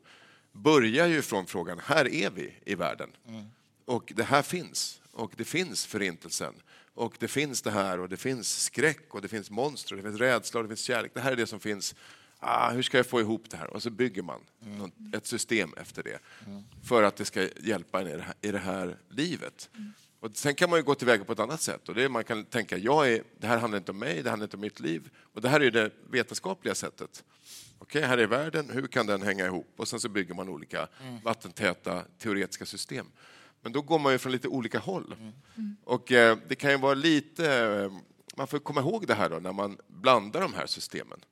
börjar ju från frågan, här är vi i världen. Och det här finns. Och det finns förintelsen. Och det finns det här och det finns skräck och det finns monster och det finns rädsla och det finns kärlek. Det här är det som finns. Ah, hur ska jag få ihop det här? Och så bygger man något- ett system efter det för att det ska hjälpa en i det här, i det här livet. Och sen kan man ju gå tillväga på ett annat sätt. Och det är, man kan tänka, jag är, det här handlar inte om mig, det handlar inte om mitt liv. Och det här är ju det vetenskapliga sättet. Okej, här är världen, hur kan den hänga ihop? Och sen så bygger man olika vattentäta teoretiska system. Men då går man ju från lite olika håll. Och eh, det kan ju vara lite... Eh, man får komma ihåg det här då när man blandar de här systemen.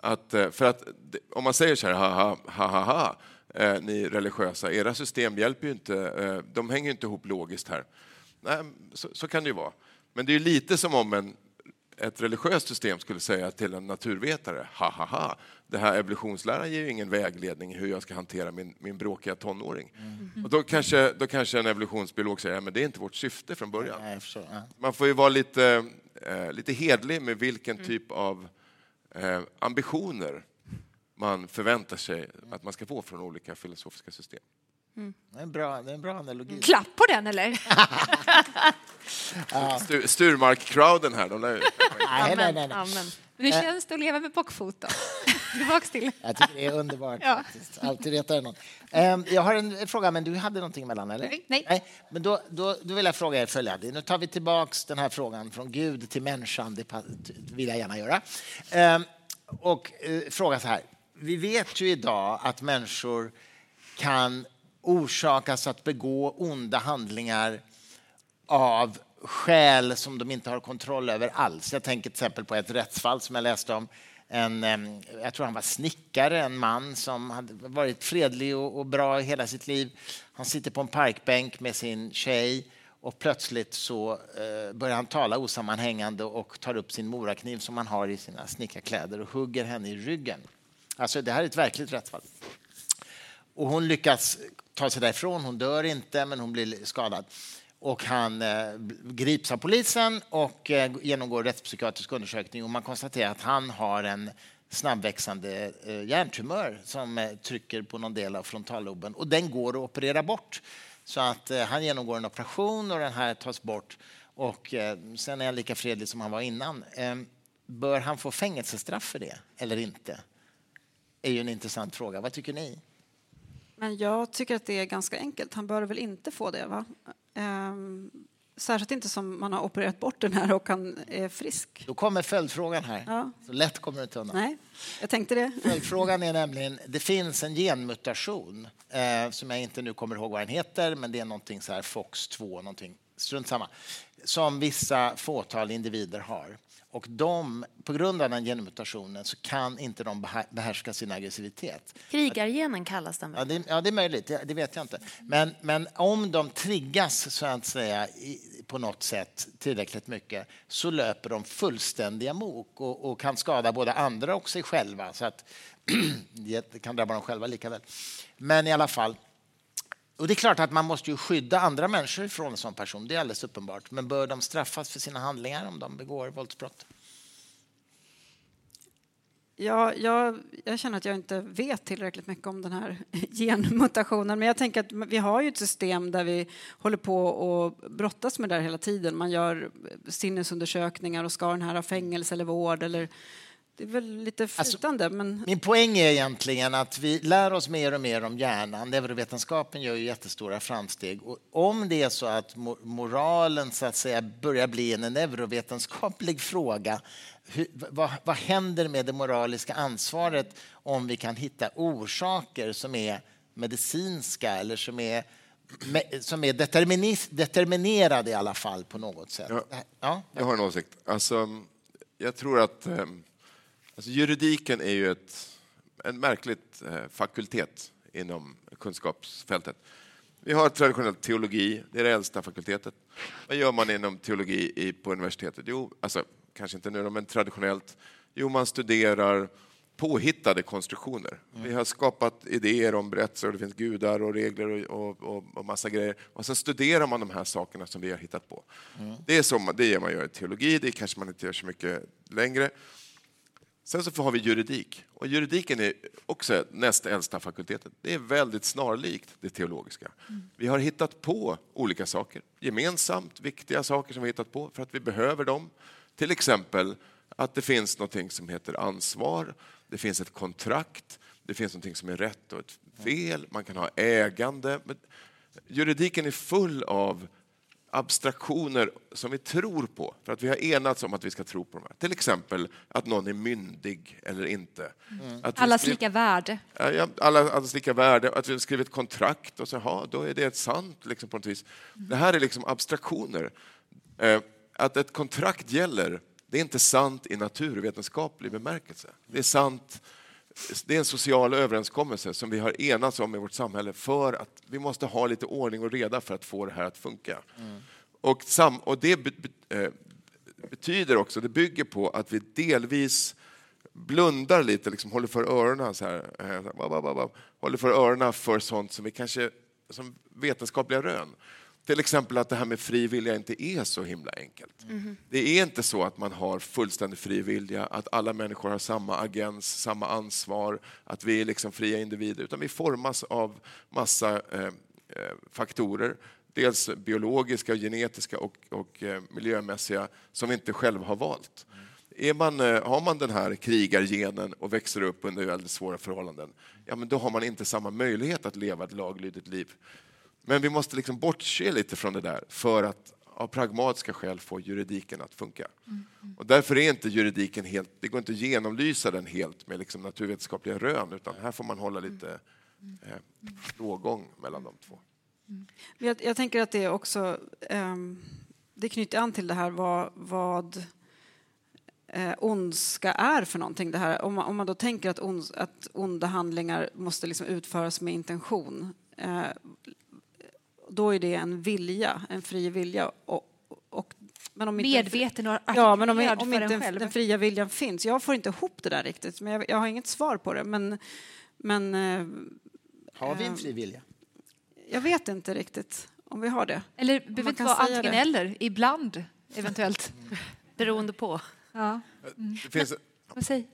Att, eh, för att om man säger så här, ha ha, ha, eh, ni religiösa, era system hjälper ju inte, eh, de hänger ju inte ihop logiskt här. Nej, så, så kan det ju vara. Men det är ju lite som om en, ett religiöst system skulle säga till en naturvetare, ha ha ha, det här evolutionsläran ger ju ingen vägledning i hur jag ska hantera min, min bråkiga tonåring. Och då kanske, då kanske en evolutionsbiolog säger, ja, men det är inte vårt syfte från början. Nej, jag förstår. Ja. Man får ju vara lite, eh, lite hedlig med vilken typ av eh, ambitioner man förväntar sig att man ska få från olika filosofiska system. Det är en bra, det är en bra analogi. Klapp på den eller? [laughs] Stu, Sturmark-crowden här, de lär, Nej, nej, nej, nej. Amen. Hur känns det att leva med bockfot då? [laughs] Tillbaks till. Jag tycker det är underbart. [laughs] Ja. faktiskt. Alltid retar någon. Ehm, Jag har en fråga, men du hade någonting emellan, eller? Nej. Nej. men då, då, då vill jag fråga er följande. Nu tar vi tillbaks den här frågan från Gud till människan. Det vill jag gärna göra. Ehm, Och eh, fråga så här. Vi vet ju idag att människor kan orsakas att begå onda handlingar av skäl som de inte har kontroll över alls. Jag tänker till exempel på ett rättsfall som jag läste om. En, jag tror han var snickare, en man som hade varit fredlig och, och bra hela sitt liv. Han sitter på en parkbänk med sin tjej och plötsligt så eh, börjar han tala osammanhängande och tar upp sin morakniv som han har i sina snickarkläder och hugger henne i ryggen. Alltså det här är ett verkligt rättsfall. Och hon lyckas ta sig därifrån. Hon dör inte, men hon blir skadad. Och han eh, grips av polisen och eh, genomgår rättspsykiatrisk undersökning. Och man konstaterar att han har en snabbväxande eh, hjärntumör som eh, trycker på någon del av frontalloben. Och den går att operera bort. Så att eh, han genomgår en operation och den här tas bort. Och eh, sen är han lika fredlig som han var innan. Eh, bör han få fängelsestraff för det eller inte? är ju en intressant fråga. Vad tycker ni? Men jag tycker att det är ganska enkelt. Han bör väl inte få det, va? Ehm, särskilt inte som man har opererat bort den här och han är frisk. Då kommer följdfrågan här. Ja. Så lätt kommer du inte undan. Nej, jag tänkte det. Följdfrågan är [laughs] nämligen, det finns en genmutation eh, som jag inte nu kommer ihåg vad den heter, men det är någonting så här FOX2, någonting, strunt samma, som vissa fåtal individer har. Och de, på grund av den genmutationen så kan inte de behär- behärska sin aggressivitet. Krigargenen kallas den Ja, väl? det, ja, det är möjligt, det, det vet jag inte. Men, men om de triggas så att säga, i, på något sätt tillräckligt mycket så löper de fullständiga mok och, och kan skada både andra och sig själva. Så att [clears throat] det kan drabba dem själva lika väl. Men i alla fall. Och det är klart att man måste ju skydda andra människor från en sån person, det är alldeles uppenbart. Men bör de straffas för sina handlingar om de begår våldsbrott? Ja, jag, jag känner att jag inte vet tillräckligt mycket om den här [laughs] genmutationen. Men jag tänker att vi har ju ett system där vi håller på och brottas med det här hela tiden. Man gör sinnesundersökningar och ska den här ha fängelse eller vård eller det är väl lite Alltså, flytande, men Min poäng är egentligen att vi lär oss mer och mer om hjärnan. Neurovetenskapen gör ju jättestora framsteg. Och om det är så att mo- moralen så att säga börjar bli en neurovetenskaplig fråga, hur, vad, vad händer med det moraliska ansvaret om vi kan hitta orsaker som är medicinska eller som är, som är determinerade i alla fall på något sätt? Ja. Ja. Jag har en åsikt. Alltså, jag tror att eh, alltså, juridiken är ju ett, en märkligt eh, fakultet inom kunskapsfältet. Vi har traditionellt teologi, det är det äldsta fakultetet. Vad gör man inom teologi på universitetet? Jo, alltså, kanske inte nu men traditionellt. Jo, man studerar påhittade konstruktioner. Vi har skapat idéer om berättelser och det finns gudar och regler och, och, och, massa grejer. Och sen studerar man de här sakerna som vi har hittat på. Det är så man, det är man gör i teologi, det kanske man inte gör så mycket längre. Sen så har vi juridik. Och juridiken är också näst äldsta fakulteten. Det är väldigt snarlikt det teologiska. Vi har hittat på olika saker, gemensamt viktiga saker som vi har hittat på för att vi behöver dem. Till exempel att det finns något som heter ansvar, det finns ett kontrakt, det finns något som är rätt och ett fel, man kan ha ägande. Men juridiken är full av abstraktioner som vi tror på, för att vi har enats om att vi ska tro på dem. Till exempel att någon är myndig eller inte. Att vi Allas skrev- lika värde. Ja, alla, allas lika värde, att vi har skrivit kontrakt och så, då är det sant liksom, på något vis. Det här är liksom abstraktioner. Eh, att ett kontrakt gäller, det är inte sant i naturvetenskaplig bemärkelse. Det är sant det är en social överenskommelse som vi har enats om i vårt samhälle för att vi måste ha lite ordning och reda för att få det här att funka. Och, sam, och det be, be, eh, betyder också, det bygger på att vi delvis blundar lite, liksom håller för öronen så här, eh, håller för öronen för sånt som vi kanske som vetenskapliga rön. Till exempel att det här med fri vilja inte är så himla enkelt. Det är inte så att man har fullständig fri vilja, att alla människor har samma agens, samma ansvar, att vi är liksom fria individer, utan vi formas av massa eh, eh, faktorer. Dels biologiska, genetiska och, och eh, miljömässiga som vi inte själva har valt. Är man, eh, har man den här krigargenen och växer upp under väldigt svåra förhållanden, ja, men då har man inte samma möjlighet att leva ett laglydigt liv. Men vi måste liksom bortse lite från det där för att av pragmatiska skäl få juridiken att funka. Och därför är inte juridiken helt, det går inte att genomlysa den helt med liksom naturvetenskapliga rön, utan här får man hålla lite eh, rågång mellan de två. jag, jag tänker att det är också... ehm, det knyter an till det här vad, vad eh, ondska är för någonting. Det här. Om, man, om man då tänker att, ons, att onda handlingar måste liksom utföras med intention eh, då är det en vilja, en fri vilja. Och, och, men om inte, Medveten och Ja, men om, om inte en den, själv. fria viljan finns. Jag får inte ihop det där riktigt, men jag, jag har inget svar på det. Men, men eh, Har vi en fri vilja? jag vet inte riktigt om vi har det. Eller behöver inte vara antingen det. eller, ibland eventuellt. [laughs] Beroende på. Ja. Det finns, Vad säger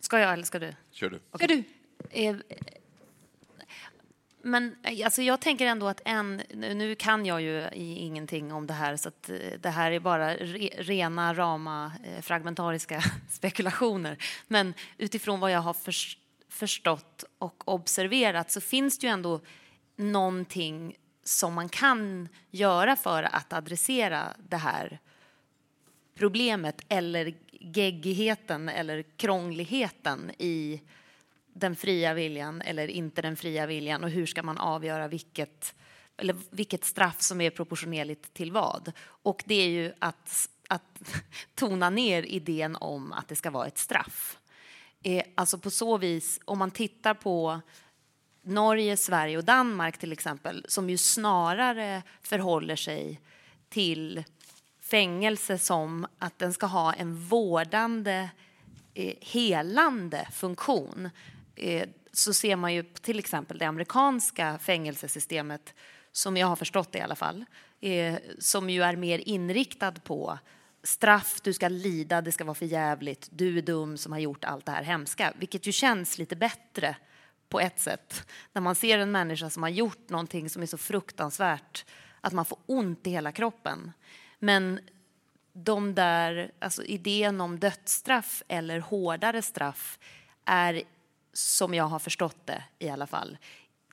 Ska jag eller ska du? kör du. Ska du? Men eh, alltså jag tänker ändå att en... Nu kan jag ju ingenting om det här så att eh, det här är bara re, rena, rama, eh, fragmentariska [laughs] spekulationer. Men utifrån vad jag har förstått och observerat så finns det ju ändå någonting som man kan göra för att adressera det här problemet eller geggigheten eller krångligheten i den fria viljan eller inte den fria viljan och hur ska man avgöra vilket, eller vilket straff som är proportionerligt till vad. Och det är ju att, att [laughs] tona ner idén om att det ska vara ett straff. Eh, alltså på så vis, om man tittar på Norge, Sverige och Danmark till exempel som ju snarare förhåller sig till fängelse som att den ska ha en vårdande, eh, helande funktion Eh, så ser man ju till exempel det amerikanska fängelsesystemet som jag har förstått det i alla fall, eh, som ju är mer inriktad på straff, du ska lida, det ska vara för jävligt, du är dum som har gjort allt det här hemska, vilket ju känns lite bättre på ett sätt. När man ser en människa som har gjort någonting som är så fruktansvärt att man får ont i hela kroppen. Men de där, alltså idén om dödsstraff eller hårdare straff är, som jag har förstått det i alla fall,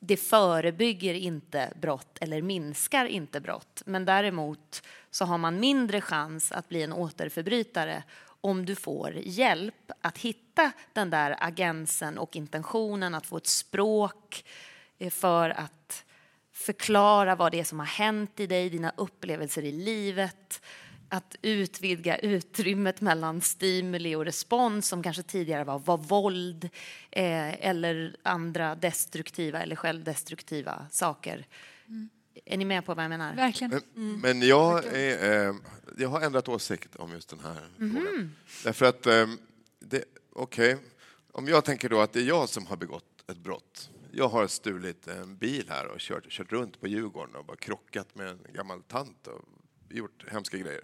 det förebygger inte brott eller minskar inte brott. Men däremot så har man mindre chans att bli en återförbrytare om du får hjälp att hitta den där agensen och intentionen, att få ett språk eh, för att förklara vad det är som har hänt i dig, dina upplevelser i livet, att utvidga utrymmet mellan stimuli och respons som kanske tidigare var, var våld eh, eller andra destruktiva eller självdestruktiva saker. Mm. Är ni med på vad jag menar? Verkligen. Men, mm. men jag, är, eh, jag har ändrat åsikt om just den här mm. frågan. Därför att, eh, okej, okay. om jag tänker då att det är jag som har begått ett brott. Jag har stulit en bil här och kört, kört runt på Djurgården och bara krockat med en gammal tant och gjort hemska grejer.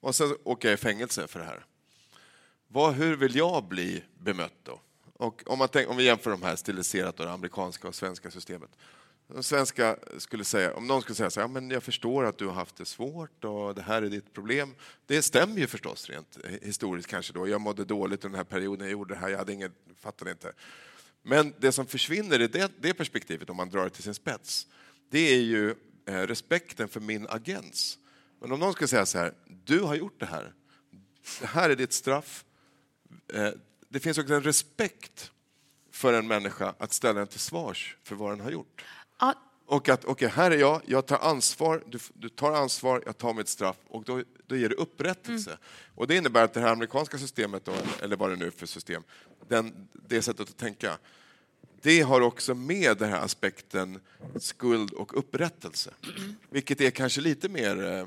Och sen åker jag i fängelse för det här. Vad, hur vill jag bli bemött då? Och om, man tänk, om vi jämför de här stiliserat, det amerikanska och svenska systemet. De svenska skulle säga, om någon skulle säga så här, ja, men jag förstår att du har haft det svårt och det här är ditt problem. Det stämmer ju förstås rent historiskt kanske då. Jag mådde dåligt under den här perioden, jag gjorde det här, jag hade inget, fattade inte. Men det som försvinner i det, det perspektivet, om man drar det till sin spets, det är ju eh, respekten för min agens. Men om någon skulle säga så här, du har gjort det här, det här är ditt straff. Eh, det finns också en respekt för en människa att ställa den till svars för vad den har gjort. Ja. Och att, okej, okay, här är jag, jag tar ansvar, du, du, tar ansvar, jag tar mitt straff och då, då ger det upprättelse. Mm. Och det innebär att det här amerikanska systemet, då, eller vad det nu är för system, den, det sättet att tänka, det har också med den här aspekten skuld och upprättelse. Mm. Vilket är kanske lite mer eh,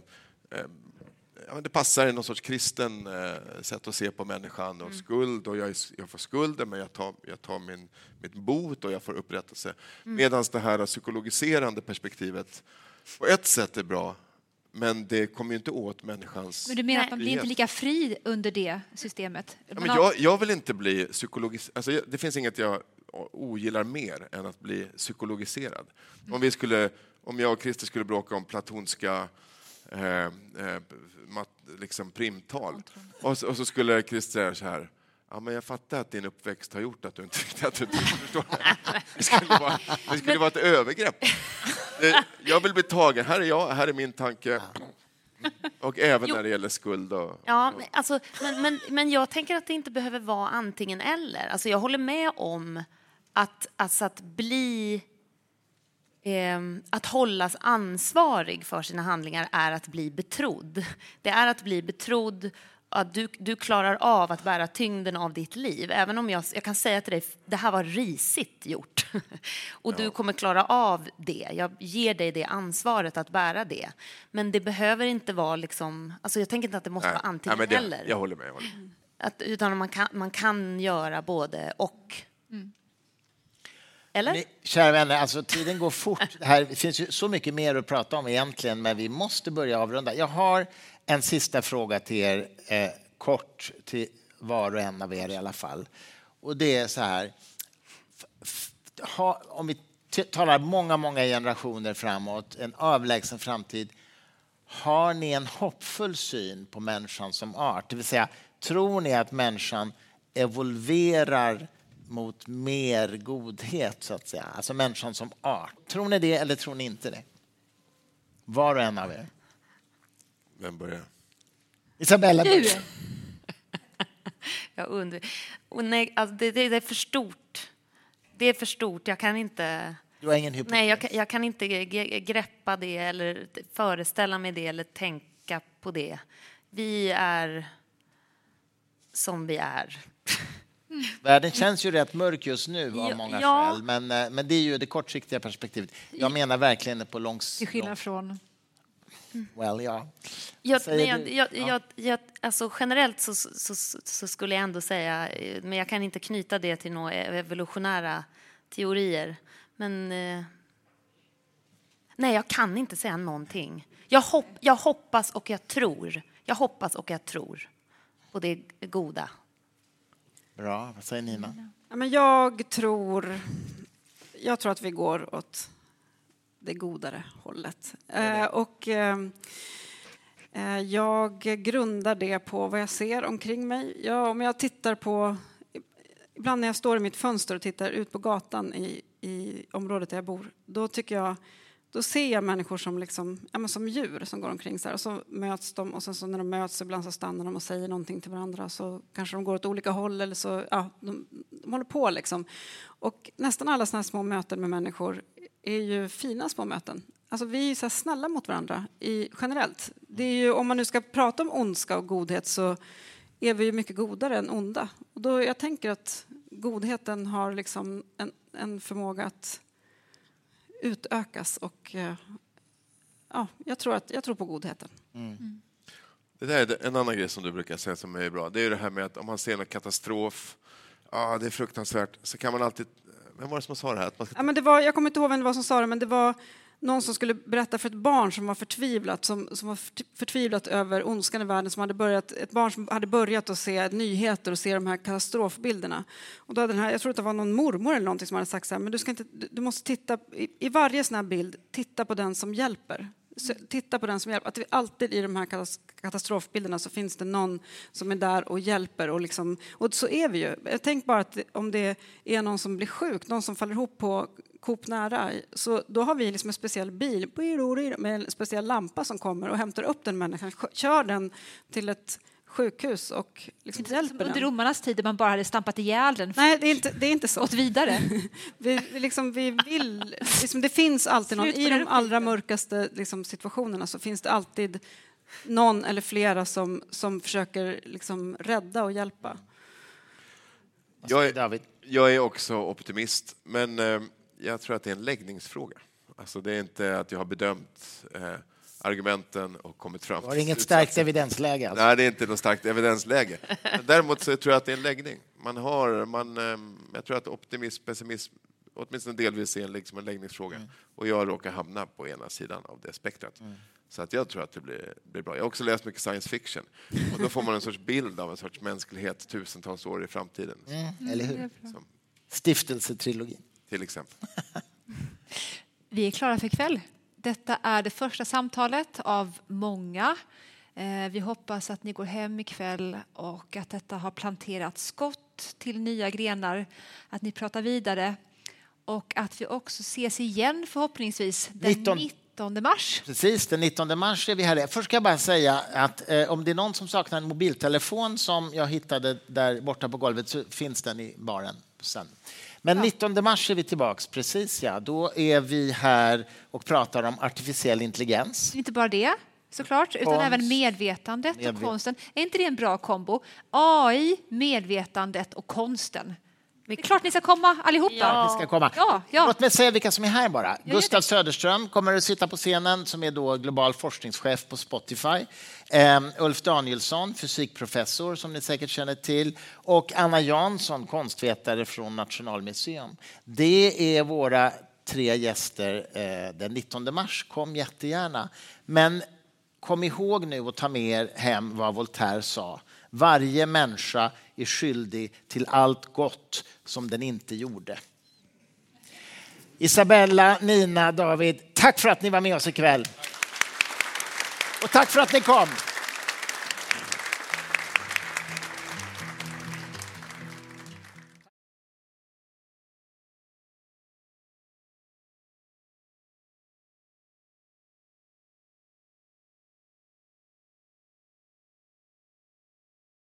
ja, det passar i någon sorts kristen eh, sätt att se på människan och mm. skuld och jag, jag får skulden men jag tar, jag tar min, mitt bot och jag får upprättelse. Mm. Medan det här psykologiserande perspektivet på ett sätt är bra men det kommer ju inte åt människans Men du menar att man blir inte lika fri under det systemet? Ja, men jag, jag vill inte bli psykologiserad. Alltså, det finns inget jag ogillar mer än att bli psykologiserad. Mm. Om, vi skulle, om jag och Christer skulle bråka om platonska eh, eh, mat, liksom primtal. Och, och, så skulle Christer säga så här. Ja, men jag fattar att din uppväxt har gjort att du inte [laughs] riktigt att du förstår. Det skulle vara, det skulle vara ett övergrepp. Jag vill bli tagen. Här är jag, här är min tanke. Och även jo. när det gäller skuld. Och, ja, alltså, men, men, men jag tänker att det inte behöver vara antingen eller. Alltså, jag håller med om att, alltså, att bli att hållas ansvarig för sina handlingar är att bli betrodd. Det är att bli betrodd att du, du klarar av att bära tyngden av ditt liv. Även om jag, jag kan säga till dig, det här var risigt gjort. [laughs] Och ja. du kommer klara av det. Jag ger dig det ansvaret att bära det. Men det behöver inte vara liksom, alltså jag tänker inte att det måste Nej. vara antingen Nej, det, eller. Jag håller med. Jag håller med. Att, utan man kan, man kan göra både och. Mm. Eller? Ni, kära vänner, alltså tiden går fort. Det här finns ju så mycket mer att prata om egentligen, men vi måste börja avrunda. Jag har en sista fråga till er, eh, kort till var och en av er i alla fall. Och det är så här, ha, om vi talar många, många generationer framåt, en avlägsen framtid, har ni en hoppfull syn på människan som art? Det vill säga, tror ni att människan evolverar mot mer godhet, så att säga. Alltså människan som art. Tror ni det eller tror ni inte det? Var och en av er. Vem börjar? Isabella Du! [laughs] Jag undrar. Och nej, alltså det, det, det, är för stort. Det är för stort. Jag kan inte... Du har ingen hypotes? Nej, jag, jag kan inte greppa det eller föreställa mig det eller tänka på det. Vi är som vi är. [laughs] Världen känns ju rätt mörk just nu av många ja. skäl, men, eh, men det är ju det kortsiktiga perspektivet. Jag menar verkligen på långs... Till skillnad från... Well, ja. Jag, jag, jag, ja. jag, alltså generellt så, så, så, skulle jag ändå säga, eh, men jag kan inte knyta det till några evolutionära teorier. Men eh, nej, jag kan inte säga någonting. Jag, hopp, jag hoppas och jag tror. Jag hoppas och jag tror på det goda Bra. Vad säger Nina? Ja, men jag, tror, jag tror att vi går åt det godare hållet. Eh, och, eh, Eh, jag grundar det på vad jag ser omkring mig. Ja, om jag tittar på... Ibland när jag står i mitt fönster och tittar ut på gatan i, i området där jag bor, då tycker jag då ser jag människor som, liksom, ja, som djur som går omkring så här, och så möts de och sen så när de möts ibland så stannar de och säger någonting till varandra så kanske de går åt olika håll eller så, ja, de, de håller på liksom. Och nästan alla sådana små möten med människor är ju fina små möten. Alltså vi är så snälla mot varandra i, generellt. Det är ju, om man nu ska prata om ondska och godhet så är vi ju mycket godare än onda. Och då, jag tänker att godheten har liksom en, en förmåga att utökas och eh, ja, jag, tror att, jag tror på godheten. Mm. Det där är en annan grej som du brukar säga som är bra. Det är det här med att om man ser en katastrof, ja, det är fruktansvärt, så kan man alltid... Vem var det som sa det här? Att man ska... ja, men det var, jag kommer inte ihåg vem det var som sa det, men det var någon som skulle berätta för ett barn som var förtvivlat, som, som var förtvivlat över ondskan i världen, som hade börjat, ett barn som hade börjat att se nyheter och se de här katastrofbilderna. Och då hade den här, jag tror att det var någon mormor eller någonting som hade sagt så här, men du, ska inte, du måste titta, i, i varje sån här bild, titta på den som hjälper. Titta på den som hjälper. Att vi alltid i de här katastrofbilderna så finns det någon som är där och hjälper. Och, liksom, och så är vi ju. Tänk bara att om det är någon som blir sjuk, någon som faller ihop på Coop nära, så då har vi liksom en speciell bil med en speciell lampa som kommer och hämtar upp den människan, kör den till ett sjukhus och liksom hjälper den. Under romarnas tid där man bara hade stampat ihjäl den Nej, det är inte, det är inte så. Gått vidare. [laughs] vi, liksom, vi vill, liksom, det finns alltid någon, i de allra mörkaste liksom, situationerna så finns det alltid någon eller flera som, som försöker liksom, rädda och hjälpa. Jag är, jag är också optimist, men eh, jag tror att det är en läggningsfråga. Alltså det är inte att jag har bedömt eh, argumenten och kommit fram till... Har inget starkt evidensläge? Alltså. Nej, det är inte något starkt evidensläge. [laughs] Däremot så tror jag att det är en läggning. Man har, man, eh, jag tror att optimism, pessimism åtminstone delvis är en, liksom en läggningsfråga. Mm. Och jag råkar hamna på ena sidan av det spektrat. Mm. Så att jag tror att det blir, blir, bra. Jag har också läst mycket science fiction. Och då får man en sorts bild av en sorts mänsklighet tusentals år i framtiden. Mm, eller hur? Som, Stiftelsetrilogin. Till exempel. [laughs] [laughs] Vi är klara för ikväll. Detta är det första samtalet av många. Eh, vi hoppas att ni går hem ikväll och att detta har planterat skott till nya grenar, att ni pratar vidare och att vi också ses igen förhoppningsvis den 19. 19 mars. Precis, den 19 mars är vi här. Först ska jag bara säga att eh, om det är någon som saknar en mobiltelefon som jag hittade där borta på golvet så finns den i baren sen. Men 19 mars är vi tillbaks, precis ja. Då är vi här och pratar om artificiell intelligens. Inte bara det, såklart, utan Konst. även medvetandet Medvet och konsten. Är inte det en bra kombo? AI, medvetandet och konsten. Det är klart ni ska komma allihopa. Ja. Ni ska komma. Ja, ja. Låt mig säga vilka som är här bara. Gustav Söderström kommer att sitta på scenen som är då global forskningschef på Spotify. Um, Ulf Danielsson, fysikprofessor som ni säkert känner till. Och Anna Jansson, konstvetare från Nationalmuseum. Det är våra tre gäster eh, den 19 mars. Kom jättegärna. Men kom ihåg nu att ta med er hem vad Voltaire sa. Varje människa är skyldig till allt gott som den inte gjorde. Isabella, Nina, David, tack för att ni var med oss ikväll. Och tack för att ni kom.